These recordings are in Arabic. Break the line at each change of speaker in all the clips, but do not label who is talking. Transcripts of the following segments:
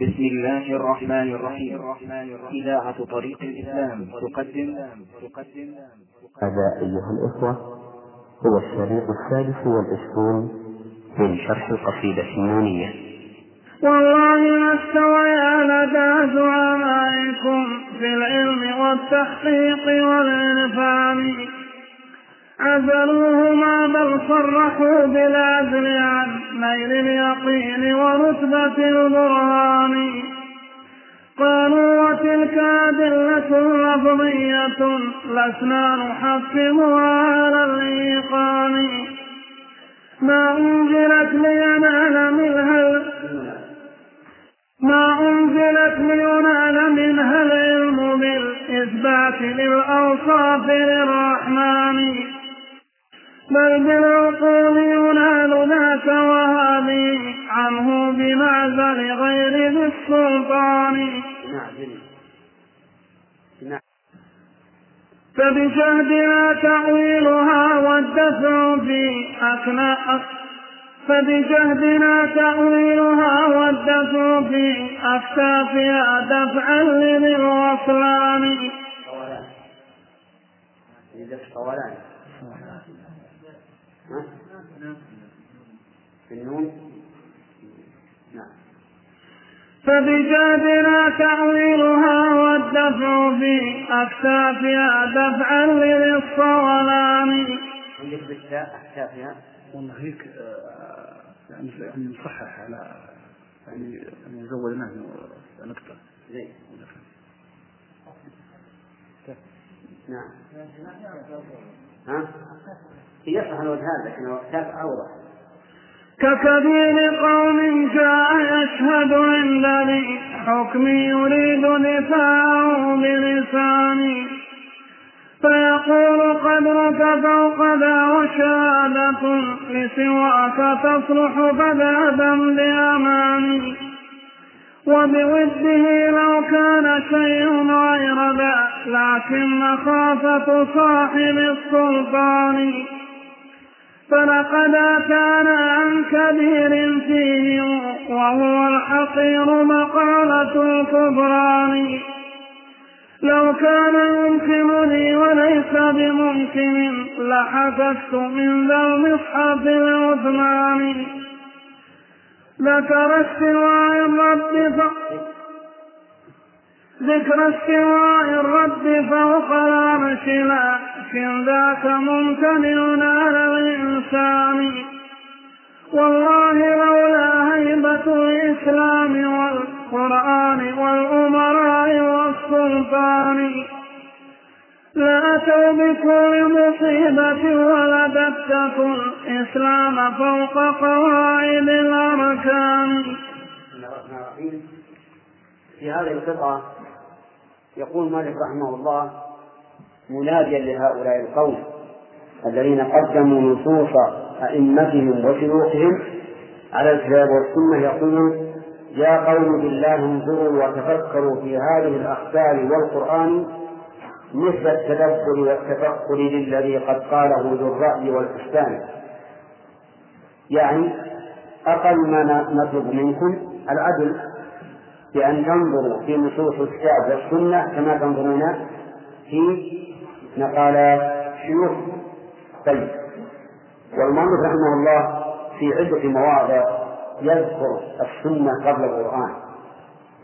بسم الله الرحمن الرحيم. إذاعة طريق الإسلام تقدم. تقدم
هذا أيها الإخوة هو الشريط الثالث والعشرون من شرح القصيدة النونية
والله ما استويا لدى زعمائكم في العلم والتحقيق والعرفان. عزلوهما بل صرحوا بالعزل عن نيل اليقين ورتبة البرهان. قالوا وتلك أدلة لفظية لسنا نحكمها على الإيقان. ما أنزلت لينال منها ما أنزلت لينال منها العلم بالإثبات للأوصاف للرحمن. بل بالعقول ينال ذاك وهذه عنه بمعزل غير ذي السلطان. فبجهدنا تأويلها والدفع في أثناء فبجهدنا تأويلها والدفع في أكتافها دفعا لذي الوصلان.
قولان. في النون؟ نعم.
فبجادنا تأويلها والدفع في أكتافها دفعا للصولان.
عندك بالتاء أكتافها.
والله هيك آه، يعني يعني نصحح على يعني يعني زودناه نقطة
زين. نعم. ها؟ الوجه هذا لكن الكتاب أوضح.
ككبير قوم جاء يشهد عند ذي حكم يريد دفاعه بلساني. فيقول قدرك فوق ذا وشهادة لسواك تصلح فذهبا بأماني وبوده لو كان شيء غير ذا لكن مخافة صاحب السلطان. فلقد أتانا عن كبير فيه وهو الحقير مقالة الكبران لو كان يمكنني وليس بممكن لحكست من ذا المصحف العثماني ذكر استواء الرب. ذكر استواء الرب فوق العرش لكن ذاك ممتنع على والسلطان لأتوا بكل مصيبة ولدتكم الإسلام فوق قواعد الأركان.
في هذه القطعة يقول مالك رحمه الله مناديا لهؤلاء القوم الذين قدموا نصوص أئمتهم وشيوخهم على الكتاب والسنة يقول يا قوم بالله انظروا وتفكروا في هذه الأخبار والقرآن مثل التدبر والتفكر للذي قد قاله ذو الرأي والإحسان يعني أقل ما نطلب منكم العدل بأن تنظروا في نصوص الكتاب والسنة كما تنظرون في مقالات شيوخ طيب. والمؤلف رحمه الله في عدة مواضع يذكر السنة قبل القرآن.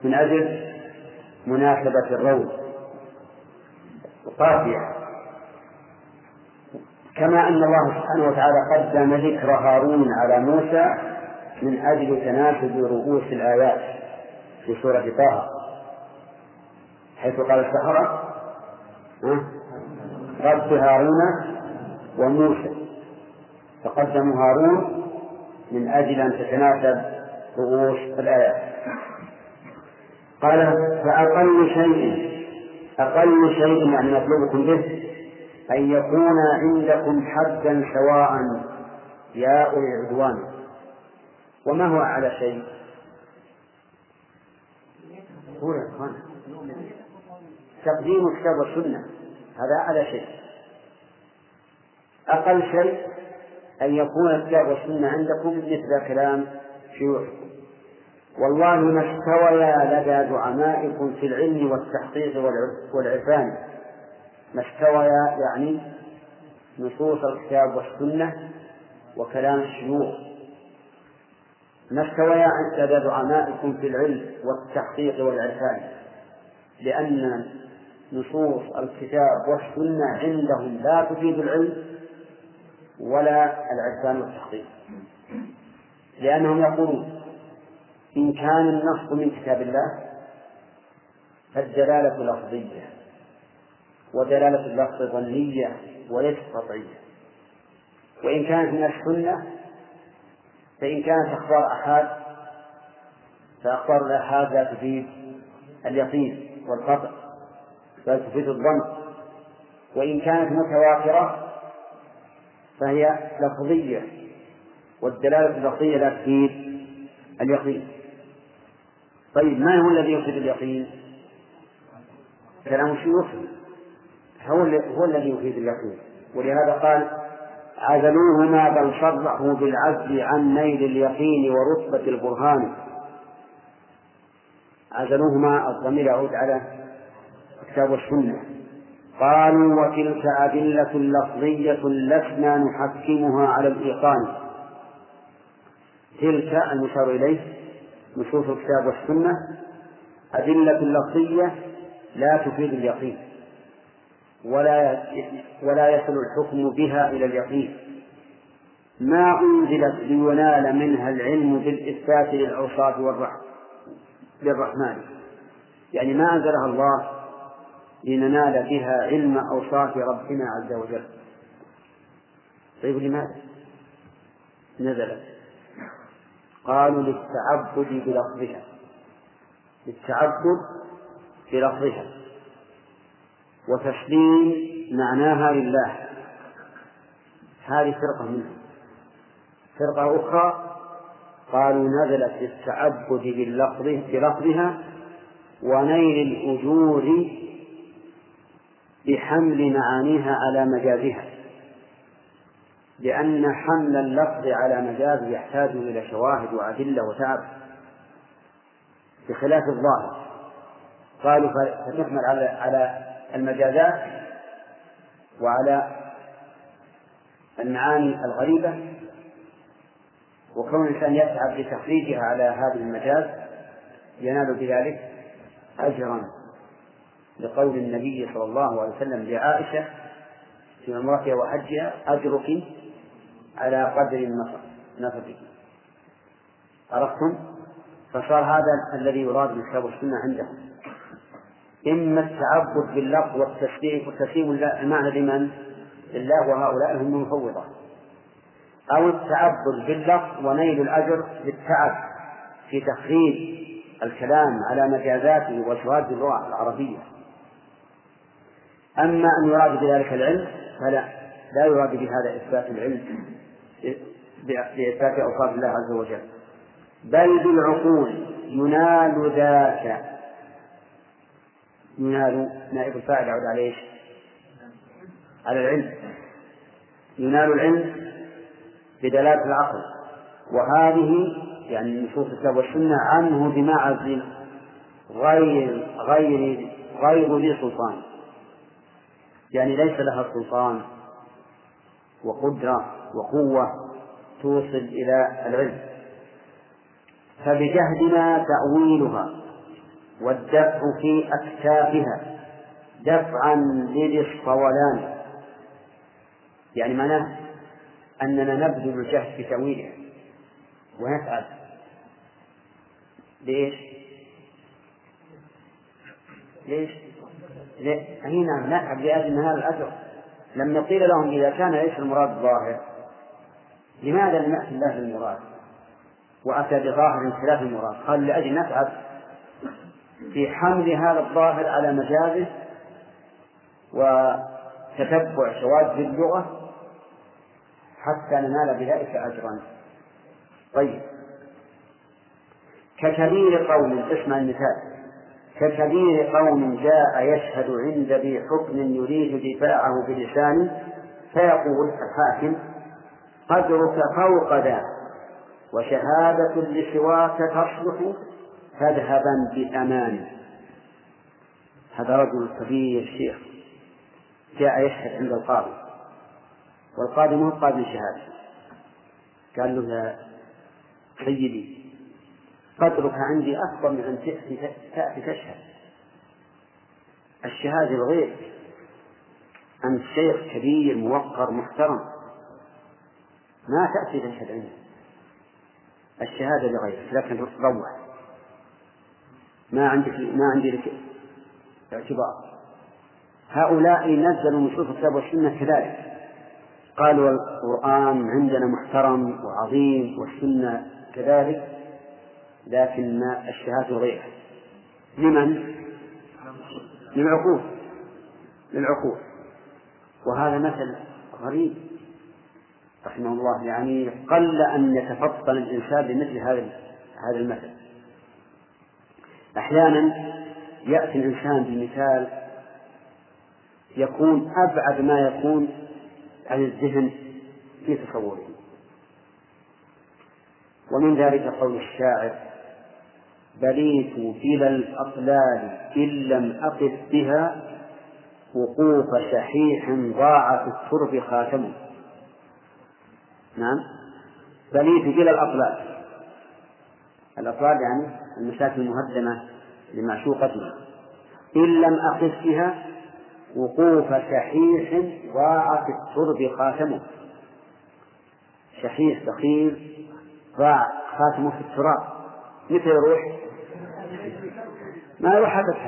من أجل مناسبة الروض. قافية. كما أن الله سبحانه وتعالى قدم ذكر هارون على موسى من أجل تناسب رؤوس الآيات في سورة طه. حيث قال السحرة رب هارون وموسى. فقدموا هارون من أجل أن تتناسب رؤوس الآيات. قال فأقل شيء أقل شيء يعني مطلوبكم به أن يكون عندكم حدا سواء يا أولي العدوان. وما هو أعلى شيء؟ تقديم الكتاب والسنة هذا أعلى شيء. أقل شيء أن يكون الكتاب والسنة عندكم مثل كلام شيوخكم. والله ما استويا لدى زعمائكم في العلم والتحقيق والعرفان. ما استويا يعني نصوص الكتاب والسنة وكلام الشيوخ. ما استويا لدى زعمائكم في العلم والتحقيق والعرفان. لأن نصوص الكتاب والسنة عندهم لا تفيد العلم ولا العرفان والتحقيق. لأنهم يقولون إن كان النص من كتاب الله فالدلالة لفظية ودلالة اللفظ ظنية وليست قطعية. وإن كانت من السنة فإن كانت أخبار أحاد فأخبار الآحاد لا تفيد اليقين والقطع بل تفيد الظن. وإن كانت متواترة فهي لفظية والدلالة اللفظية لا تفيد اليقين. طيب ما هو الذي يفيد اليقين؟ كلام الشيوخ. هو هو الذي يفيد اليقين. ولهذا قال عزلوهما بل صرحوا بالعزل عن نيل اليقين ورتبة البرهان. عزلوهما الضمير يعود على الكتاب والسنة. قالوا وتلك أدلة لفظية لسنا نحكمها على الإيقان. تلك المشار إليه. نصوص الكتاب والسنة أدلة لفظية لا تفيد اليقين ولا ولا يصل الحكم بها إلى اليقين. ما أنزلت لينال منها العلم بالإثبات للأوصاف للرحمن. يعني ما أنزلها الله لننال بها علم أوصاف ربنا عز وجل. طيب لماذا؟ نزلت. قالوا للتعبد بلفظها. للتعبد بلفظها. وتسليم معناها لله. هذه فرقة منهم فرقة أخرى قالوا نزلت للتعبد باللفظ بلفظها ونيل الأجور بحمل معانيها على مجازها. لأن حمل اللفظ على مجاز يحتاج إلى شواهد وأدلة وتعب. بخلاف الظاهر. قالوا فتحمل على على المجازات وعلى المعاني الغريبة وكون الإنسان يتعب لتخريجها على هذا المجاز ينال بذلك أجرا. لقول النبي صلى الله عليه وسلم لعائشة في عمرتها وحجها أجرك على قدر نفقك عرفتم؟ فصار هذا الذي يراد بالكتاب والسنة عندهم. إما التعبد باللفظ والتسليم وتسليم المعنى لمن؟ لله وهؤلاء هم المفوضة. أو التعبد باللفظ ونيل الأجر بالتعب في تخريج الكلام على مجازاته وشواذ اللغة العربية. أما أن يراد بذلك العلم فلا. لا يراد بهذا إثبات العلم. بإثبات أوصاف الله عز وجل. بل بالعقول ينال ذاك. ينال نائب الفاعل يعود على إيش؟ على العلم. ينال العلم بدلالة العقل. وهذه يعني نصوص الكتاب والسنة عنه بمعزل غير غير غير ذي سلطان. يعني ليس لها سلطان وقدرة وقوة توصل إلى العلم فبجهدنا تأويلها والدفع في أكتافها دفعا للصولان يعني معناه أننا نبذل الجهد في تأويلها ونفعل ليش؟ ليش؟ أي نعم نتعب لأجل هذا الأجر لما قيل لهم إذا كان ليس المراد الظاهر لماذا لم يأتي الله بالمراد؟ وأتى بظاهر خلاف المراد. قال لأجل نتعب في حمل هذا الظاهر على مجازه وتتبع شواذ اللغة حتى ننال بذلك أجرا. طيب. ككبير قوم اسمع المثال. ككبير قوم جاء يشهد عند ذي حكم يريد دفاعه بلسانه فيقول الحاكم قدرك فوق ذا وشهادة لسواك تصلح فاذهبا بأمان. هذا رجل كبير شيخ. جاء يشهد عند القاضي. والقاضي مو قاضي شهادة. قال له يا سيدي قدرك عندي أكبر من أن تأتي تأتي تشهد. الشهادة الغير أنت شيخ كبير موقر محترم. ما تأتي تشهد عندي الشهادة لغيرك لكن روح. ما عندك ما عندي لك اعتبار. هؤلاء نزلوا نصوص الكتاب والسنة كذلك. قالوا القرآن عندنا محترم وعظيم والسنة كذلك لكن الشهادة غيرها لمن؟ للعقول. للعقول. وهذا مثل غريب. رحمه الله يعني قل أن يتفطن الإنسان بمثل هذا هذا المثل. أحيانا يأتي الإنسان بمثال يكون أبعد ما يكون عن الذهن في تصوره. ومن ذلك قول الشاعر بليت بلا الأطلال إن لم أقف بها وقوف شحيح ضاع في الترب خاتمه. نعم. بليت بلا الأطلال. الأطلال يعني المساكن المهدمة لمعشوقتنا إن لم أقف بها وقوف شحيح ضاع في الترب خاتمه. شحيح بخيل ضاع خاتمه في التراب. متى يروح؟ ما يروح حتى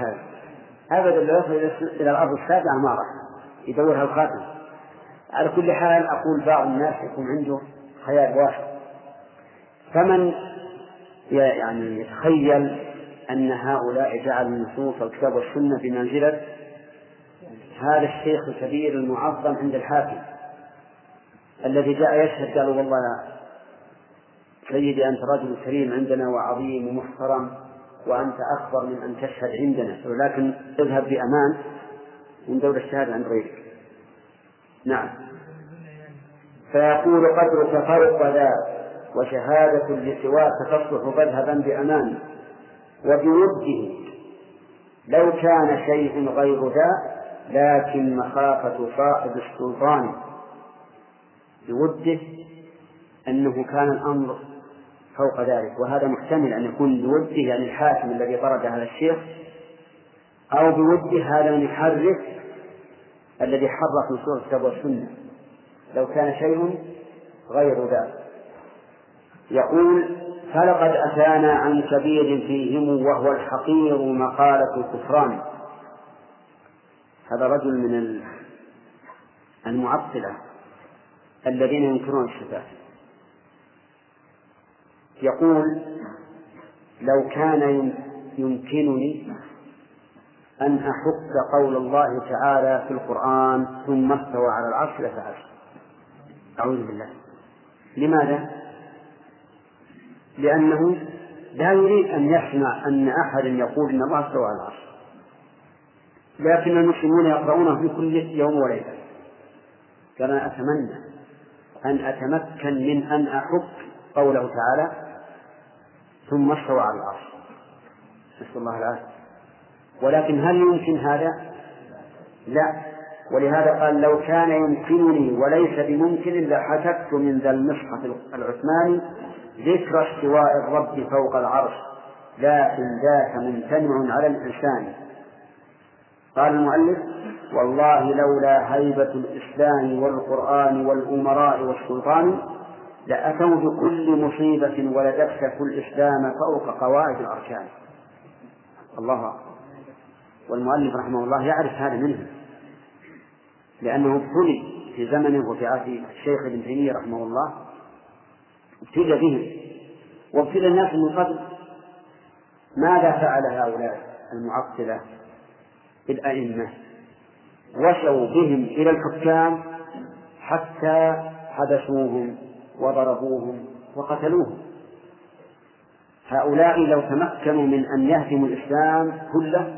هذا. لو يصل إلى الأرض السابعة ما راح يدورها الخاتم. على كل حال أقول بعض الناس يكون عنده خيال واحد. فمن يعني يتخيل أن هؤلاء جعلوا النصوص الكتاب والسنة بمنزلة هذا الشيخ الكبير المعظم عند الحاكم الذي جاء يشهد قالوا والله سيدي أنت رجل كريم عندنا وعظيم ومحترم وأنت أكبر من أن تشهد عندنا ولكن اذهب بأمان من دور الشهادة عند غيرك. نعم. فيقول قدرك فرق ذا وشهادة لسواك تصلح فاذهبا بأمان. وبوده لو كان شيء غير ذا لكن مخافة صاحب السلطان. بوده أنه كان الأمر فوق ذلك. وهذا محتمل أن يكون بوده يعني الحاكم الذي طرد هذا الشيخ أو بوده هذا المحرك الذي حرك نصوص الكتاب والسنة. لو كان شيء غير ذلك. يقول فلقد أتانا عن كبير فيهم وهو الحقير مقالة الكفران. هذا رجل من المعطلة الذين ينكرون الصفات يقول لو كان يمكنني أن أحك قول الله تعالى في القرآن ثم استوى على العرش لفعلت أعوذ بالله. لماذا؟ لأنه لا يريد أن يسمع أن أحدا يقول إن الله استوى على العرش. لكن المسلمون يقرؤونه في كل يوم وليلة. أنا أتمنى أن أتمكن من أن أحك قوله تعالى ثم استوى على العرش. نسأل الله العافية. ولكن هل يمكن هذا؟ لا. ولهذا قال لو كان يمكنني وليس بممكن لحككت من ذا المصحف العثماني ذكر استواء الرب فوق العرش لكن ذاك ممتنع على الإنسان. قال المؤلف والله لولا هيبة الإسلام والقرآن والأمراء والسلطان لأتوا بكل مصيبة ولدكتوا الإسلام فوق قواعد الأركان. الله أكبر. والمؤلف رحمه الله يعرف هذا منه. لأنه ابتلي في زمنه وفي عهد الشيخ ابن تيمية رحمه الله. ابتلي بهم وابتلى الناس من قبل. ماذا فعل هؤلاء المعطلة الأئمة؟ وشوا بهم إلى الحكام حتى حبسوهم وضربوهم وقتلوهم. هؤلاء لو تمكنوا من أن يهدموا الإسلام كله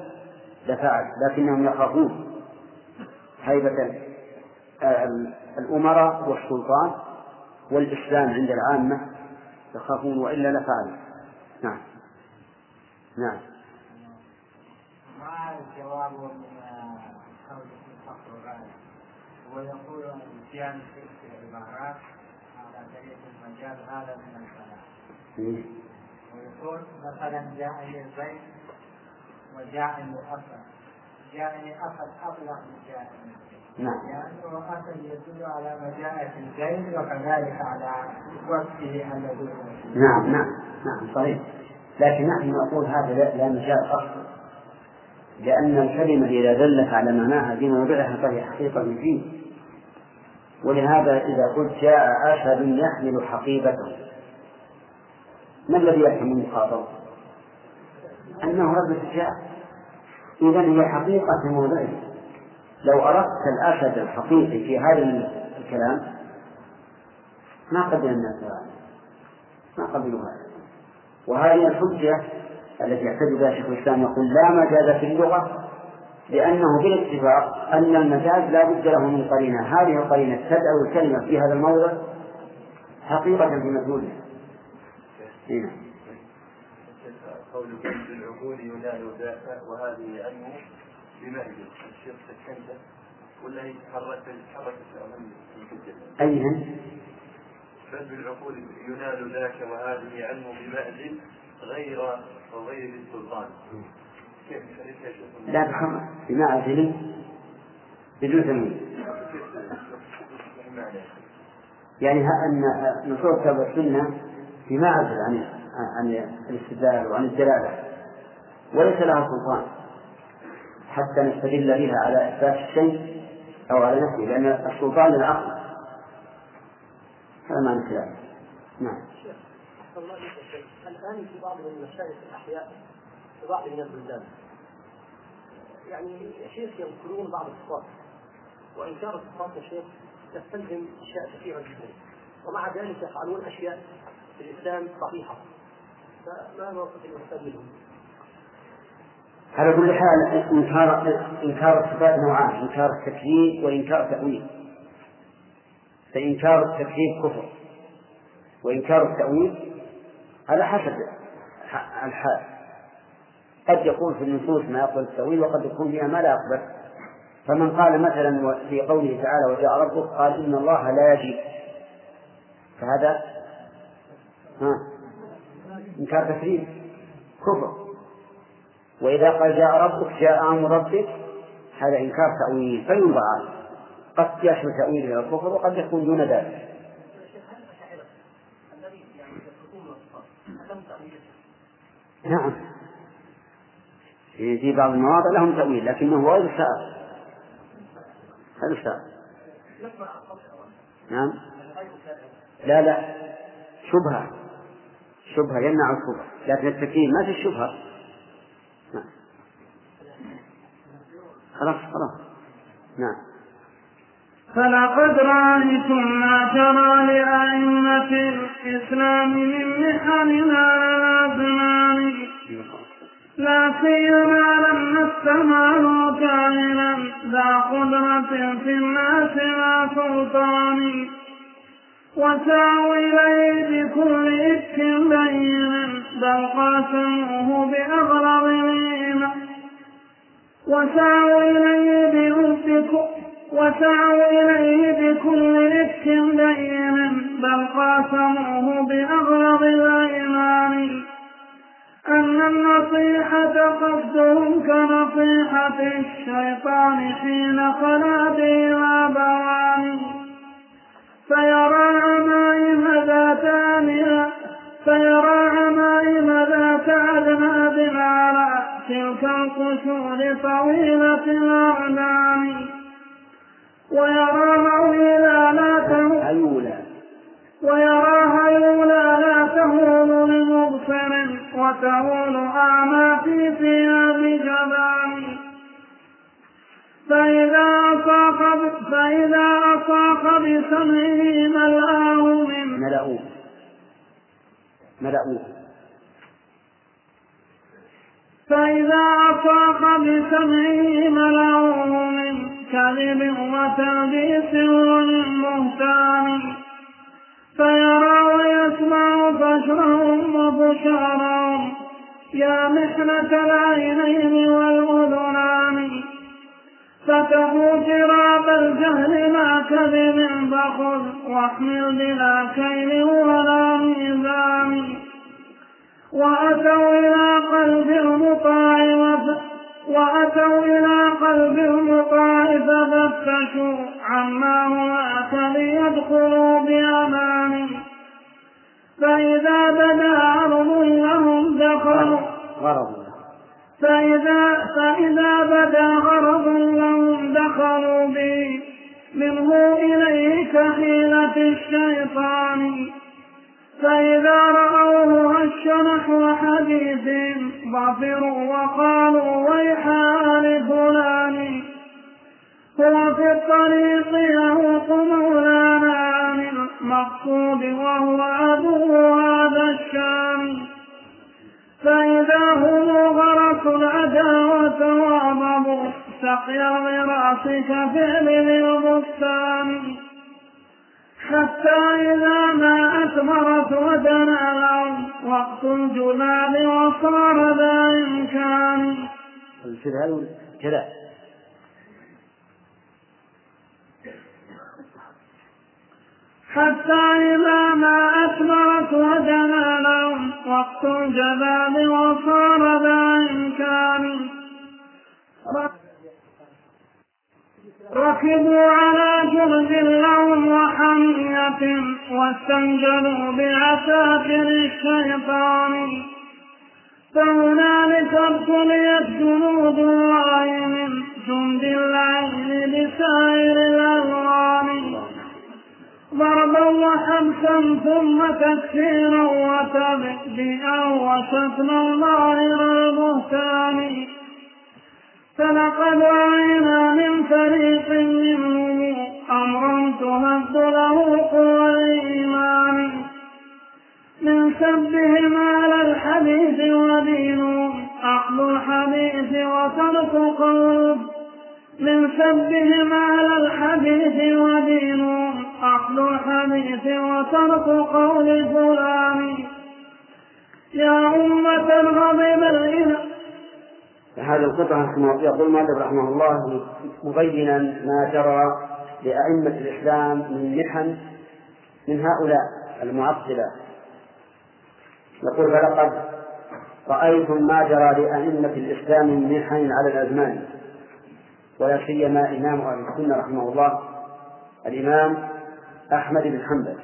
لفعل لكنهم يخافون. هيبة الأمراء والسلطان والإسلام عند العامة يخافون وإلا لفعلوا نعم. نعم.
ما الجواب من قول الفقر ويقول الاتيان في العبارات على طريق المجال هذا من الكلام.
إيه.
ويقول مثلا جاءني البيت وجاءني أسد جاءني أسد أبلغ من جاءني
نعم.
لأنه أسد يدل على مجاءة الزيد وكذلك على وقته الذي
نعم نعم نعم صحيح. لكن نحن نقول هذا لا, لا مجال أصلا لأن الكلمة إذا دلت على معناها في موضعها فهي حقيقة فيه ولهذا إذا قلت جاء أسد يحمل حقيبته ما الذي يفهم المخاطب؟ أنه رد الشجاع إذا هي حقيقة في موضعه. لو أردت الأسد الحقيقي في هذا الكلام ما قبل الناس هذا. ما قبلوا هذا. وهذه الحجة التي يعتد بها شيخ الإسلام يقول لا مجاز في اللغة لأنه بالاتفاق أن المجاز لا بد له من قرينة. هذه القرينة تدعو الكلمة في هذا الموضع حقيقة في مدلولها. هنا
قول كنز العقول ينال ذاك وهذه عنه بمهد الشيخ سكنته ولا هي تحركت تحركت
أيهن؟
كنز العقول ينال ذاك وهذه عنه بمهد غير غير السلطان. كيف
لا بماء أجل بدون تمييز يعني ها أن نصوص كتاب السنة بما عزل عن عن الاستدلال وعن الدلالة. وليس لها سلطان حتى نستدل بها على إثبات الشيء أو على نفسه لأن السلطان للعقل. هذا معنى الكلام. نعم.
الآن في بعض المشايخ الأحياء في بعض من البلدان. يعني شيخ يذكرون بعض الصفات وإنكار الصفات يا شيخ تستلزم أشياء كثيرة جدا. ومع ذلك يفعلون أشياء في الإسلام صحيحة.
على كل حال إنكار إنكار الصفات نوعان إنكار التكذيب وإنكار التأويل. فإنكار التكذيب كفر وإنكار التأويل على حسب الحال. قد يكون في النصوص ما يقبل التأويل وقد يكون فيها ما لا يقبل. فمن قال مثلا في قوله تعالى وجاء ربك قال إن الله لا يجيء. فهذا؟ ها؟ إنكار تكذيب كفر. وإذا قال جاء ربك جاء أمر ربك هذا إنكار تأويل فينظر عنه قد يشمل تأويل إلى الكفر وقد يكون دون ذلك. نعم. في بعض المواضع لهم تأويل لكنه غير سائر غير سائر نعم. لا لا. شبهة. شبهة يمنع الكفر لكن التكليم ما في الشبهة. نعم. خلاص خلاص. نعم.
فلقد رأيتم ما ترى لأئمة الإسلام من محن على الأزمان لا سيما لما استمعوا كائنا ذا قدرة في الناس لا سلطان. وسعوا إليه بكل إفك بين بل قاسموه بأغلظ الإيمان وسعوا إليه بكل وسعوا إليه بكل إفك بين بل قاسموه بأغلظ الأيمان. أن النصيحة قصدهم كنصيحة الشيطان حين خلا بها بواني فيرى عمائم ذات أنها فيرى عمائم ذات أذناب على تلك القشور طويلة الأعلام ويرى هولالاته ويرى هولا تهول لمبصر وتهول أعمى في ثياب جبان فإذا أصاق فإذا أصاق بسمعه ملأه من
ملأوه ملأوه
فإذا أصاق بسمعه ملأه من كذب وتلبيس ومن بهتان فيرى ويسمع بشرهم وبشارهم. يا محنة العينين والأذنان. فتحوا جراب الجهل مع كذب فخذ واحمل بلا كيل ولا ميزان. وأتوا إلى قلب المطاع وأتوا إلى قلب المطاع ففتشوا عما هناك ليدخلوا بأمان. فإذا بدا عرض لهم دخلوا
غرض.
فإذا فإذا بدا غرض لهم دخلوا به منه إليه كحيلة الشيطان. فإذا رأوه هش نحو حديث ظفروا وقالوا ويحا لفلان هو في الطريق يهوق مولانا عن المقصود وهو عدو هذا الشام فإذا هم غرسوا العداوة وأضبوا سقي الغراس كفعل ذي البستان حتى إذا ما أثمرت ودنا لهم وقت الجلال وصار ذا إمكان.
كذا
حتى إذا ما أثمرت ودنا لهم وقت الجبال وصار ذا إمكان. ركبوا على جرد لهم وحمية واستنجلوا بعساكر الشيطان. فهنالك ابتليت جنود الله من جند العين بسائر الألوان. ضربا وحبسا ثم تكفيرا وتبديئا وشتما ظاهر البهتان فلقد رأينا من فريق منهم أمرا تهد له قوى الإيمان. من سبهم على الحديث ودينهم اخذ الحديث وترك قول من سبهم على الحديث ودينهم أخذ الحديث وترك قول فلان يا أمة غضب الإله.
هذه القطعة كما يقول المؤلف رحمه الله مبينا ما جرى لأئمة الإسلام من محن من هؤلاء المعطلة. يقول فلقد رأيتم ما جرى لأئمة الإسلام من محن على الأزمان. ولا سيما إمام أهل السنة رحمه الله. الإمام أحمد بن حنبل.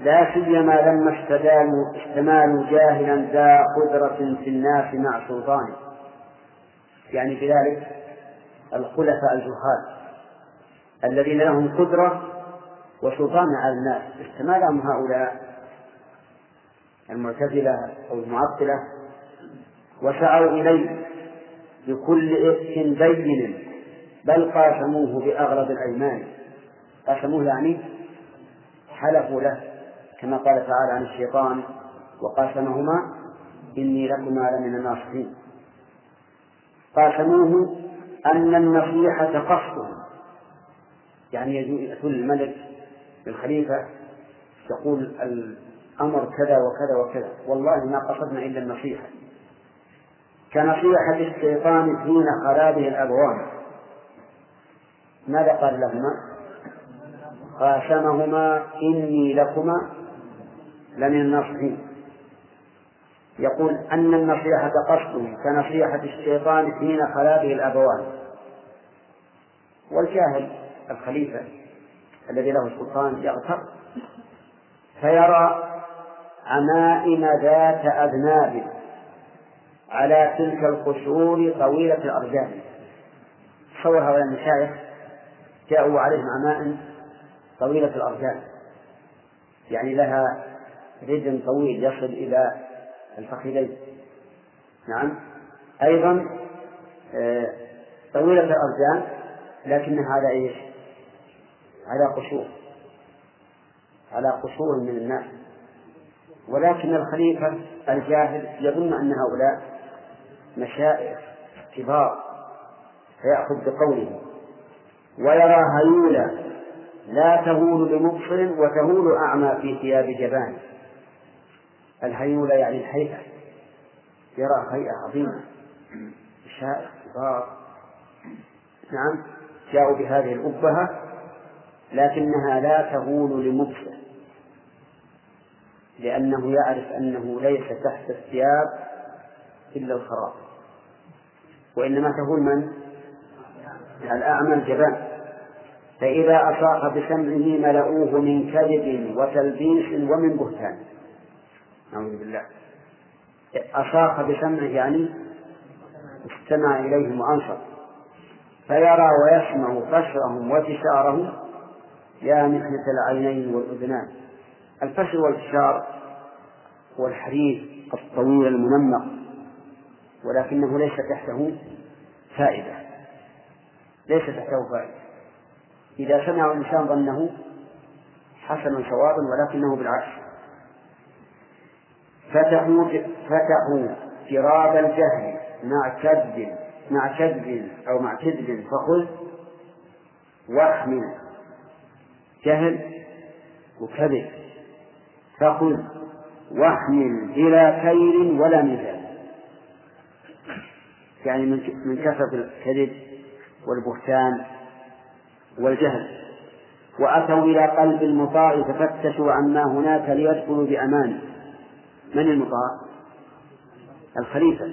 لا سيما لما استداموا استمالوا جاهلا ذا قدرة في الناس مع سلطانه. يعني بذلك الخلفاء الجهال الذين لهم قدرة وسلطان على الناس. استمالهم هؤلاء المعتزلة أو المعطلة وسعوا إليه بكل إفك بين بل قاسموه بأغلب الأيمان. قاسموه يعني حلفوا له كما قال تعالى عن الشيطان وقاسمهما إني لكما لمن الناصحين. قاسموه أن النصيحة قصدهم يعني يأتون الملك الخليفة يقول الأمر كذا وكذا وكذا. والله ما قصدنا إلا النصيحة. كنصيحة الشيطان حين خلا به الأبوان. ماذا قال لهما؟ قاسمهما إني لكما لمن الناصحين. يقول أن النصيحة قصده كنصيحة الشيطان حين خلا به الأبوان. والجاهل الخليفة الذي له سلطان يغتر فيرى عمائم ذات أذناب على تلك القشور طويلة الأرجان تصور هؤلاء المشايخ؟ جاءوا عليهم عمائم طويلة الأرجان يعني لها رجل طويل يصل إلى الفخذين. نعم. أيضا آه، طويلة الأرجان لكنها على إيش؟ على قشور. على قشور من الناس. ولكن الخليفة الجاهل يظن أن هؤلاء مشائخ كبار فيأخذ بقوله ويرى هيولا لا تهول بمبصر وتهول أعمى في ثياب جبان. الهيولة يعني الهيئة. يرى هيئة عظيمة. شائع كبار نعم جاءوا بهذه الأبهة لكنها لا تهون لمبصر. لأنه يعرف أنه ليس تحت الثياب إلا الخراب. وإنما تهون من؟ الأعمى الجبان. فإذا أصاح بسمعه ملؤوه من كذب وتلبيس ومن بهتان. نعوذ بالله. أصاح بسمعه يعني استمع إليهم وأنصت فيرى ويسمع فشرهم وفشارهم يا محنة العينين والأذنان. الفشر والفشار هو الحديث الطويل المنمق. ولكنه ليس تحته فائدة. ليس تحته فائدة. إذا سمع الإنسان ظنه حسنا صوابا ولكنه بالعكس. فتحوا فتحوا جراب الجهل مع كذب مع كذب أو مع كذب فخذ واحمل جهل وكذب فخذ واحمل بلا خير ولا ميزان يعني من كثرة الكذب والبهتان والجهل. وأتوا إلى قلب المطاع ففتشوا عما هناك ليدخلوا بأمان. من المطاع؟ الخليفة.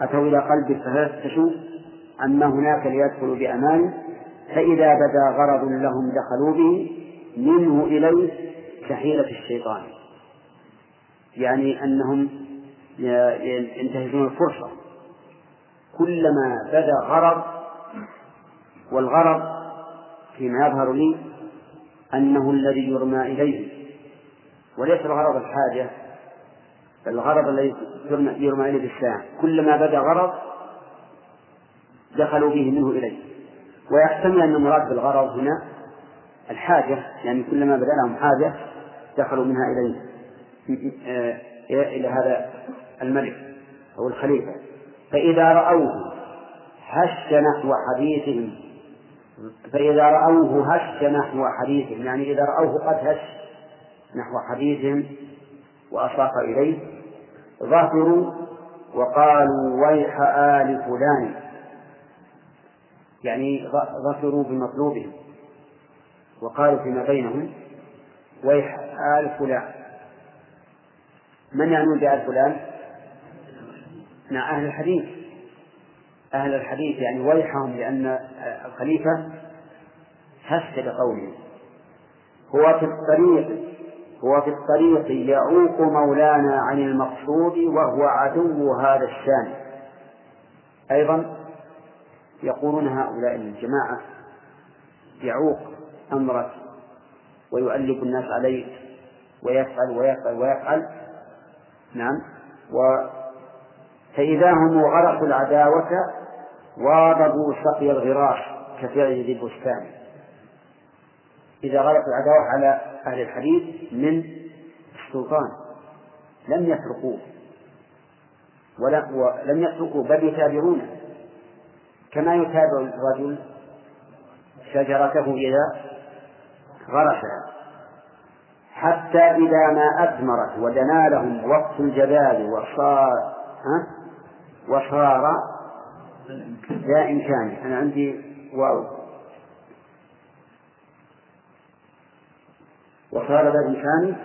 أتوا إلى قلبه ففتشوا عما هناك ليدخلوا بأمان. فإذا بدا غرض لهم دخلوا به منه إليه كحيلة الشيطان. يعني أنهم ينتهزون الفرصة. كلما بدا غرض والغرض فيما يظهر لي أنه الذي يرمى إليه. وليس الغرض الحاجة الغرض الذي يرمى إليه بالساعة. كلما بدا غرض دخلوا به منه إليه. ويحتمل أن المراد بالغرض هنا الحاجة يعني كلما بدا لهم حاجة دخلوا منها إليه. إلى هذا الملك أو الخليفة. فإذا رأوه هش نحو حديثهم فإذا رأوه هش نحو حديثهم يعني إذا رأوه قد هش نحو حديثهم وأصاق إليه ظفروا وقالوا ويح آل فلان. يعني ظفروا بمطلوبهم وقالوا فيما بينهم ويح آل فلان. من يعنون بآل فلان؟ مع أهل الحديث. أهل الحديث يعني ويحهم لأن الخليفة هس بقوله. هو في الطريق هو في الطريق يعوق مولانا عن المقصود وهو عدو هذا الشان. أيضا يقولون هؤلاء الجماعة يعوق أمرك ويؤلف الناس عليك ويفعل ويفعل ويفعل. نعم. و فإذا هم غرقوا العداوة واظبوا سقي الغراس كفعل ذي البستان إذا غلقوا العداوة على أهل الحديث من السلطان. لم يتركوه. ولم يتركوا بل يتابعونه. كما يتابع الرجل شجرته إذا غرسها. حتى إذا ما أثمرت ودنا لهم وقت الجبال وصار ها؟ وصار ذا إمكانه أنا عندي واو. وصار ذا إمكانه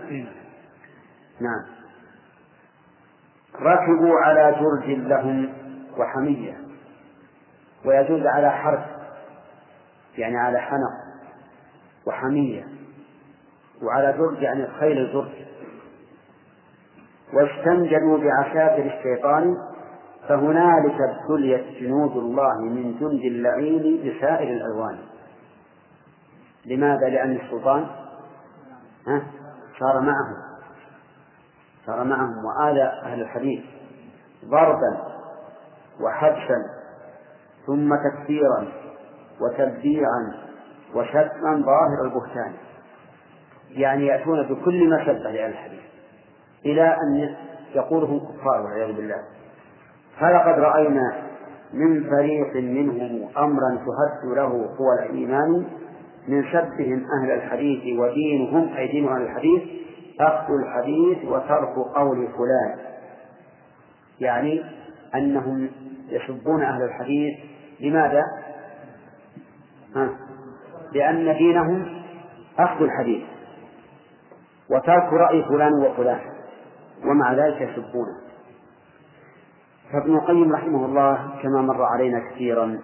نعم. ركبوا على جرج لهم وحمية. ويدل على حرف. يعني على حنق. وحمية. وعلى جرج يعني خيل الجرج. واستنجدوا بعساكر الشيطان فهنالك ابتليت جنود الله من جند اللعين بسائر الألوان. لماذا؟ لأن السلطان ها؟ صار معهم. صار معهم. وآذى أهل الحديث ضربا وحبسا ثم تكفيرا وتبديعا وشتما ظاهر البهتان. يعني يأتون بكل مسبة لأهل الحديث إلى أن يقولهم كفار والعياذ بالله. فلقد رأينا من فريق منهم أمرا تهد له قوى الإيمان من سبهم أهل الحديث ودينهم أي دين أهل الحديث أخذ الحديث وترك قول فلان يعني أنهم يسبون أهل الحديث لماذا؟ ها؟ لأن دينهم أخذ الحديث وترك رأي فلان وفلان ومع ذلك يسبونه فابن القيم رحمه الله كما مر علينا كثيرا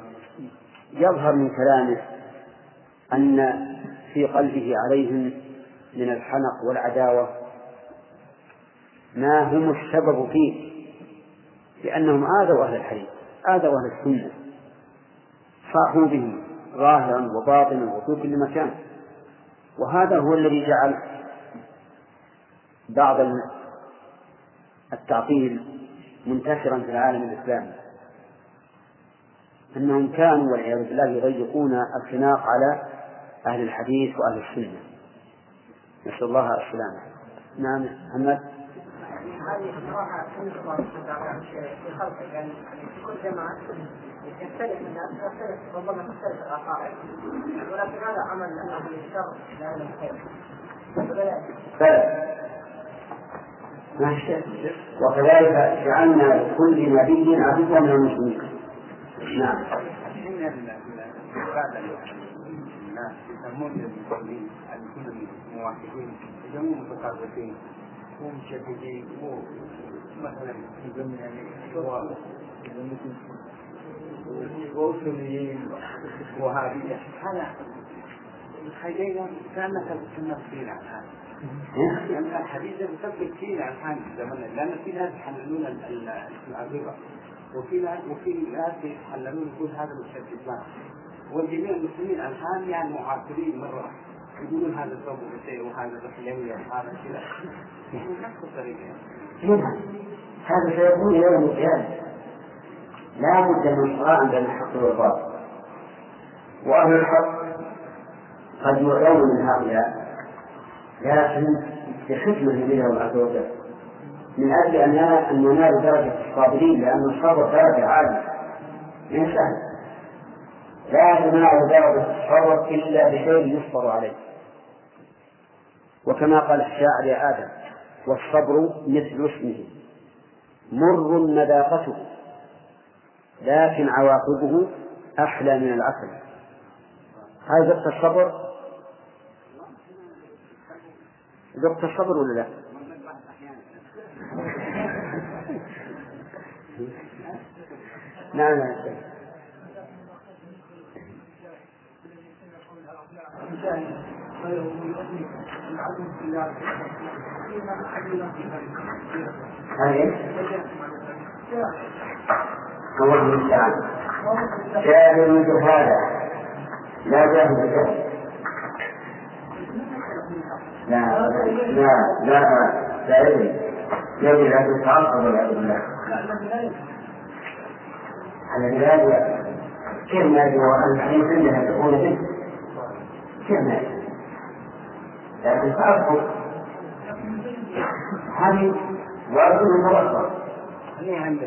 يظهر من كلامه أن في قلبه عليهم من الحنق والعداوة ما هم السبب فيه لأنهم آذوا أهل الحديث آذوا أهل السنة صاحوا به ظاهرا وباطنا وفي كل مكان. وهذا هو الذي جعل بعض التعطيل منتشرا في العالم الإسلامي. أنهم كانوا والعياذ بالله يضيقون الخناق على أهل الحديث وأهل السنة. نسأل الله السلامة. نعم محمد.
هذه صراحة في خلقه يعني في كل جماعة يختلف الناس يختلف ربما تختلف العقائد ولكن هذا عمل أهل الشر لا الخير
وكذلك جعلنا لكل نبي عدوا من المسلمين. نعم.
يسمون المسلمين المسلمين موحدين يسمون يعني وأصوليين وهابية هذا خلينا كأنك تنفسين عن هذا الحديث يثبت فينا عن هذا زمن لأن في ناس يحللون الربا وفي ناس وفي ناس يتحللون يقول هذا مشدد وجميع المسلمين الآن يعني معاصرين مرة. يقولون هذا شيء وهذا الحلوية وهذا كذا. نفس الطريقة.
هذا سيكون يوم القيامة. لا بد من صراع بين الحق والباطل. وأهل الحق قد يعلون من هؤلاء. لكن بحكمة الله عز وجل. من أجل أن أن ينال درجة الصابرين لأن الصبر درجة عالية. من سهل. لا تنال درجة الصبر إلا بشيء يصبر عليه. وكما قال الشاعر يا آدم والصبر مثل اسمه. مر مذاقته لكن عواقبه أحلى من العسل هذا الصبر ذقت الصبر ولا لا؟ نعم هذه هو الإنسان جاهل جهالة لا جاهل جهل لا لا لا. لا علم يجب أن يتعصب والعياذ بالله على ذلك كيف ما يجب أن الحديث عندها تكون به كيف ما يجب لكن تعصب هذه واجب متوسط هنا عند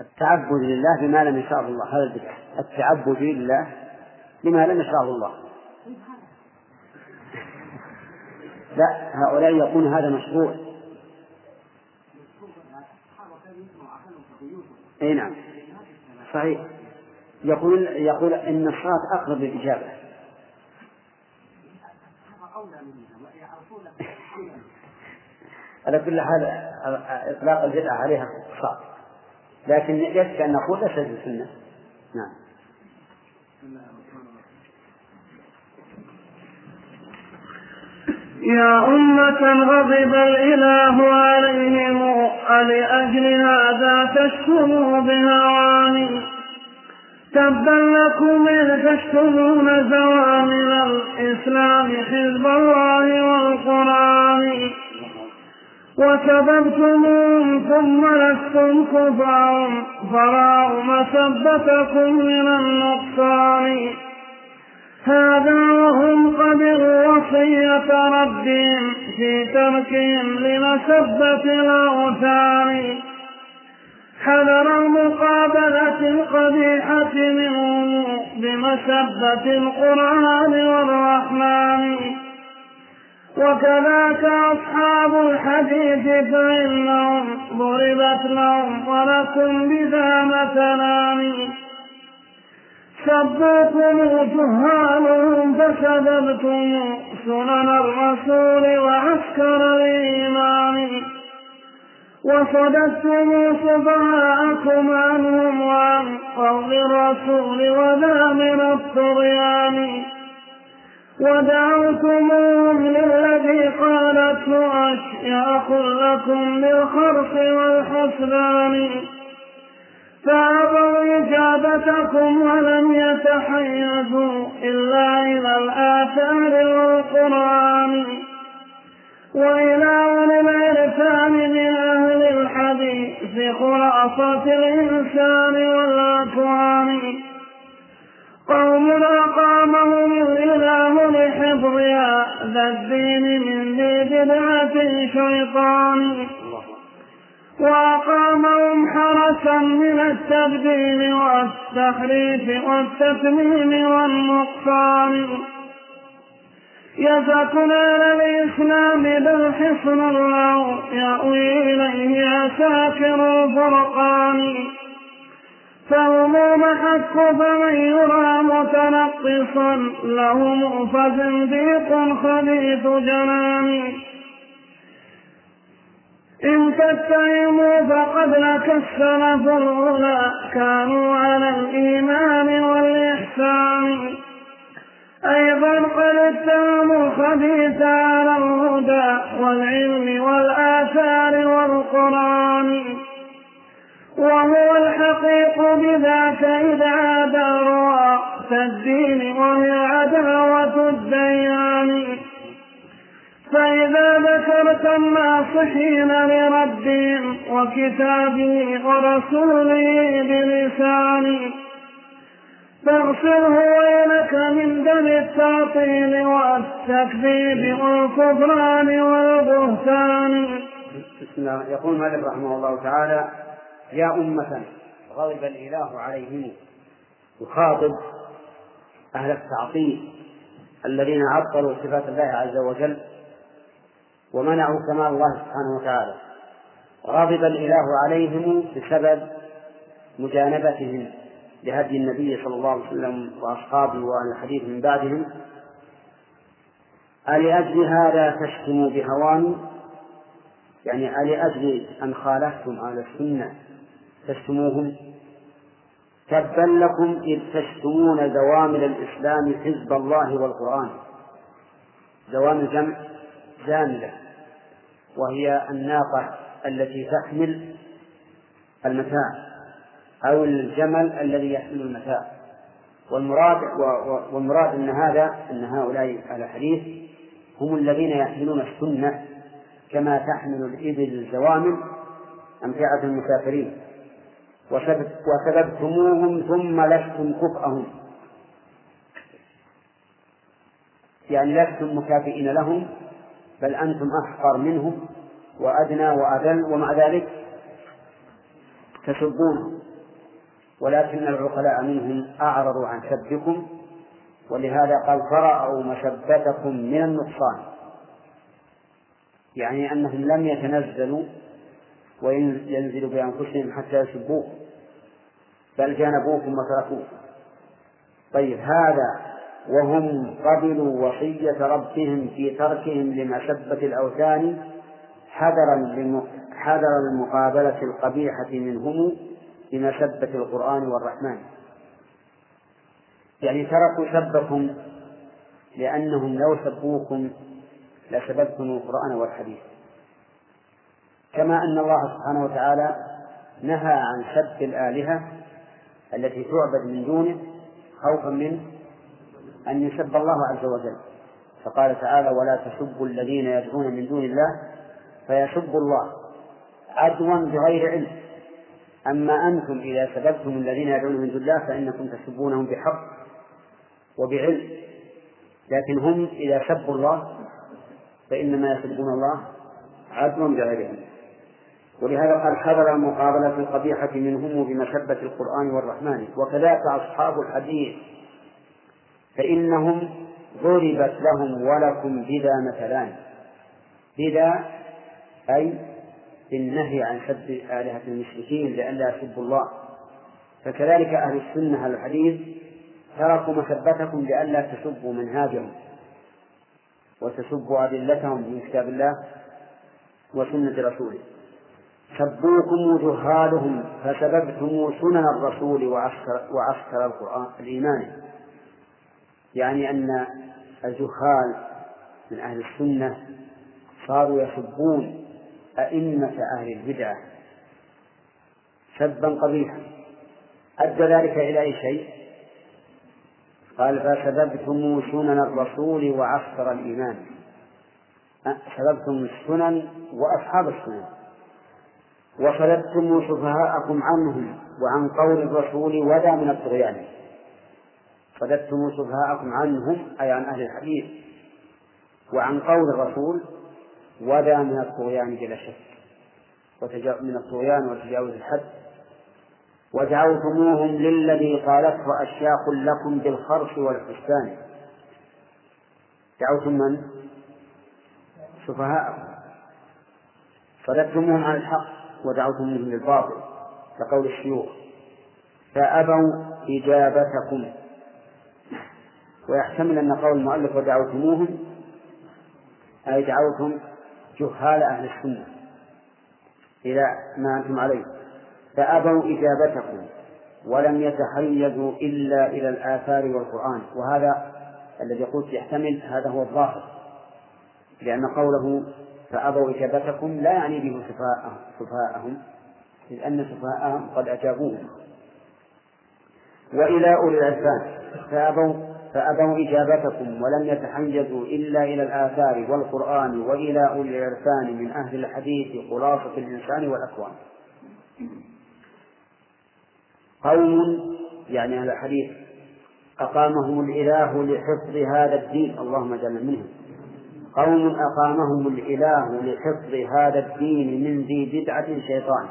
التعبد لله بما لم يشاء الله. هذا البدع التعبد لله بما لم يشاء الله. لا هؤلاء يقول هذا مشروع. أي نعم. صحيح. يقول يقول إن الصلاة أقرب للإجابة. على كل حال إطلاق البدعة عليها صعب لكن يكفي أن نقول ليست السنة نعم.
يا أمة غضب الإله عليهم ألأجل هذا تشكروا بهواني تبا لكم إذ تشكرون زوامل الإسلام حزب الله والقرآن. وسببتموهم ثم لستم كفار فراوا مسبتكم من النقصان. هذا وهم قبلوا وصية ربهم في تركهم لمسبة الأوثان حذر المقابلة القبيحة منهم بمسبة القرآن والرحمن. وكذاك أصحاب الحديث فإنهم ضربت لهم ولكم بذا مثلان. سبوكم جهالهم فسببتم سنن الرسول وعسكر الإيمان. وصددتم سفهاءكم عنهم وعن قول الرسول وذا من الطغيان. ودعوتموهم للذي قالته أشياخ لكم بالخرق والحسبان. فأبوا إجابتكم ولم يتحيزوا إلا إلى الآثار والقرآن. وإلى أولي العرفان من أهل الحديث خلاصة الإنسان والأكوان قوم أقامهم الإله لحفظها ذا الدين من ذي بدعة شيطان وأقامهم حرسا من التبديل والتحريف والتتميم والنقصان. يزكون الإسلام بل حصن له يأوي إليه عساكر الفرقان. فهم محك فمن يرى متنقصا لهم فزنديق خبيث جنان. إن تتهموا فقد لك السلف الأولى كانوا على الإيمان والإحسان. أيضا قد اتهموا الخبيث على الهدى والعلم والآثار والقرآن. وهو الحقيق بذاك إذا عاد رؤى الدين وهي عداوة الديان. فإذا ذكرت الناصحين لربهم وكتابه ورسوله بلسان فاغسله ويلك من دم التعطيل والتكذيب والكفران والبهتان.
يقول مالك رحمه الله تعالى يا أمة غضب الإله عليهم. يخاطب أهل التعطيل الذين عطلوا صفات الله عز وجل ومنعوا كمال الله سبحانه وتعالى. غضب الإله عليهم بسبب مجانبتهم لهدي النبي صلى الله عليه وسلم وأصحابه وأهل الحديث من بعدهم. ألأجل هذا تشتموا بهوان يعني ألأجل أن خالفتم أهل السنة؟ تشتموهم تبا لكم إذ تشتمون زوامل الإسلام حزب الله والقرآن. زوامل جمع زاملة وهي الناقة التي تحمل المتاع أو الجمل الذي يحمل المتاع. والمراد والمراد أن هذا أن هؤلاء الحديث هم الذين يحملون السنة كما تحمل الإبل الزوامل أمتعة المسافرين. وسببتموهم ثم لستم كفءهم. يعني لستم مكافئين لهم بل أنتم أحقر منهم وأدنى وأذل ومع ذلك تسبونهم ولكن العقلاء منهم أعرضوا عن سبكم ولهذا قال فرأوا مشبتكم من النقصان. يعني أنهم لم يتنزلوا وينزلوا بأنفسهم حتى يسبوه. بل جانبوكم وتركوكم. طيب هذا وهم قبلوا وصية ربهم في تركهم لمسبة الأوثان حذرا حذر المقابلة القبيحة منهم بمسبة القرآن والرحمن. يعني تركوا سبكم لأنهم لو سبوكم لسببتم القرآن والحديث. كما أن الله سبحانه وتعالى نهى عن سب الآلهة التي تعبد من دونه خوفا من أن يسب الله عز وجل. فقال تعالى ولا تسبوا الذين يدعون من دون الله فيسبوا الله. عدوا بغير علم. أما أنتم إذا سببتم الذين يدعون من دون الله فإنكم تسبونهم بحق وبعلم. لكن هم إذا سبوا الله فإنما يسبون الله عدوا بغير علم. ولهذا قال حذر المقابلة القبيحة منهم بمسبة القرآن والرحمن. وكذلك أصحاب الحديث فإنهم ضربت لهم ولكم بذا مثلان. بذا أي بالنهي عن سب آلهة المشركين لئلا يسبوا الله. فكذلك أهل السنة الحديث تركوا مسبتكم لئلا تسبوا منهاجهم. وتسبوا أدلتهم من كتاب الله وسنة رسوله. سبوكم جهالهم فسببتم سنن الرسول وعسكر, وعسكر القرآن الإيمان. يعني أن الجهال من أهل السنة صاروا يسبون أئمة أهل البدعة سبا قبيحا. أدى ذلك إلى أي شيء؟ قال فسببتم سنن الرسول وعسكر الإيمان. سببتم السنن وأصحاب السنن. وصددتم سفهاءكم عنهم وعن قول الرسول ودا من الطغيان. صددتم سفهاءكم عنهم أي عن أهل الحديث وعن قول الرسول ودا من الطغيان بلا شك. من الطغيان وتجاوز الحد. ودعوتموهم للذي قالته أشياخ لكم بالخرص والحسان. دعوتم من؟ سفهاءكم. صددتموهم عن الحق. ودعوتموهم للباطل كقول الشيوخ. فأبوا إجابتكم. ويحتمل أن قول المؤلف ودعوتموهم أي دعوتم جهال أهل السنة إلى ما أنتم عليه. فأبوا إجابتكم ولم يتحيزوا إلا إلى الآثار والقرآن. وهذا الذي قلت يحتمل هذا هو الظاهر لأن قوله فأبوا إجابتكم لا يعني به سفهاءهم إذ أن سفهاءهم قد أجابوهم. وإلى أولي الألباب فأبوا فأبوا إجابتكم ولم يتحيزوا إلا إلى الآثار والقرآن وإلى أولي العرفان من أهل الحديث خلاصة الإنسان والأكوان. قوم يعني أهل الحديث أقامهم الإله لحفظ هذا الدين. اللهم اجعلنا منهم. قوم أقامهم الإله لحفظ هذا الدين من ذي بدعة شيطان.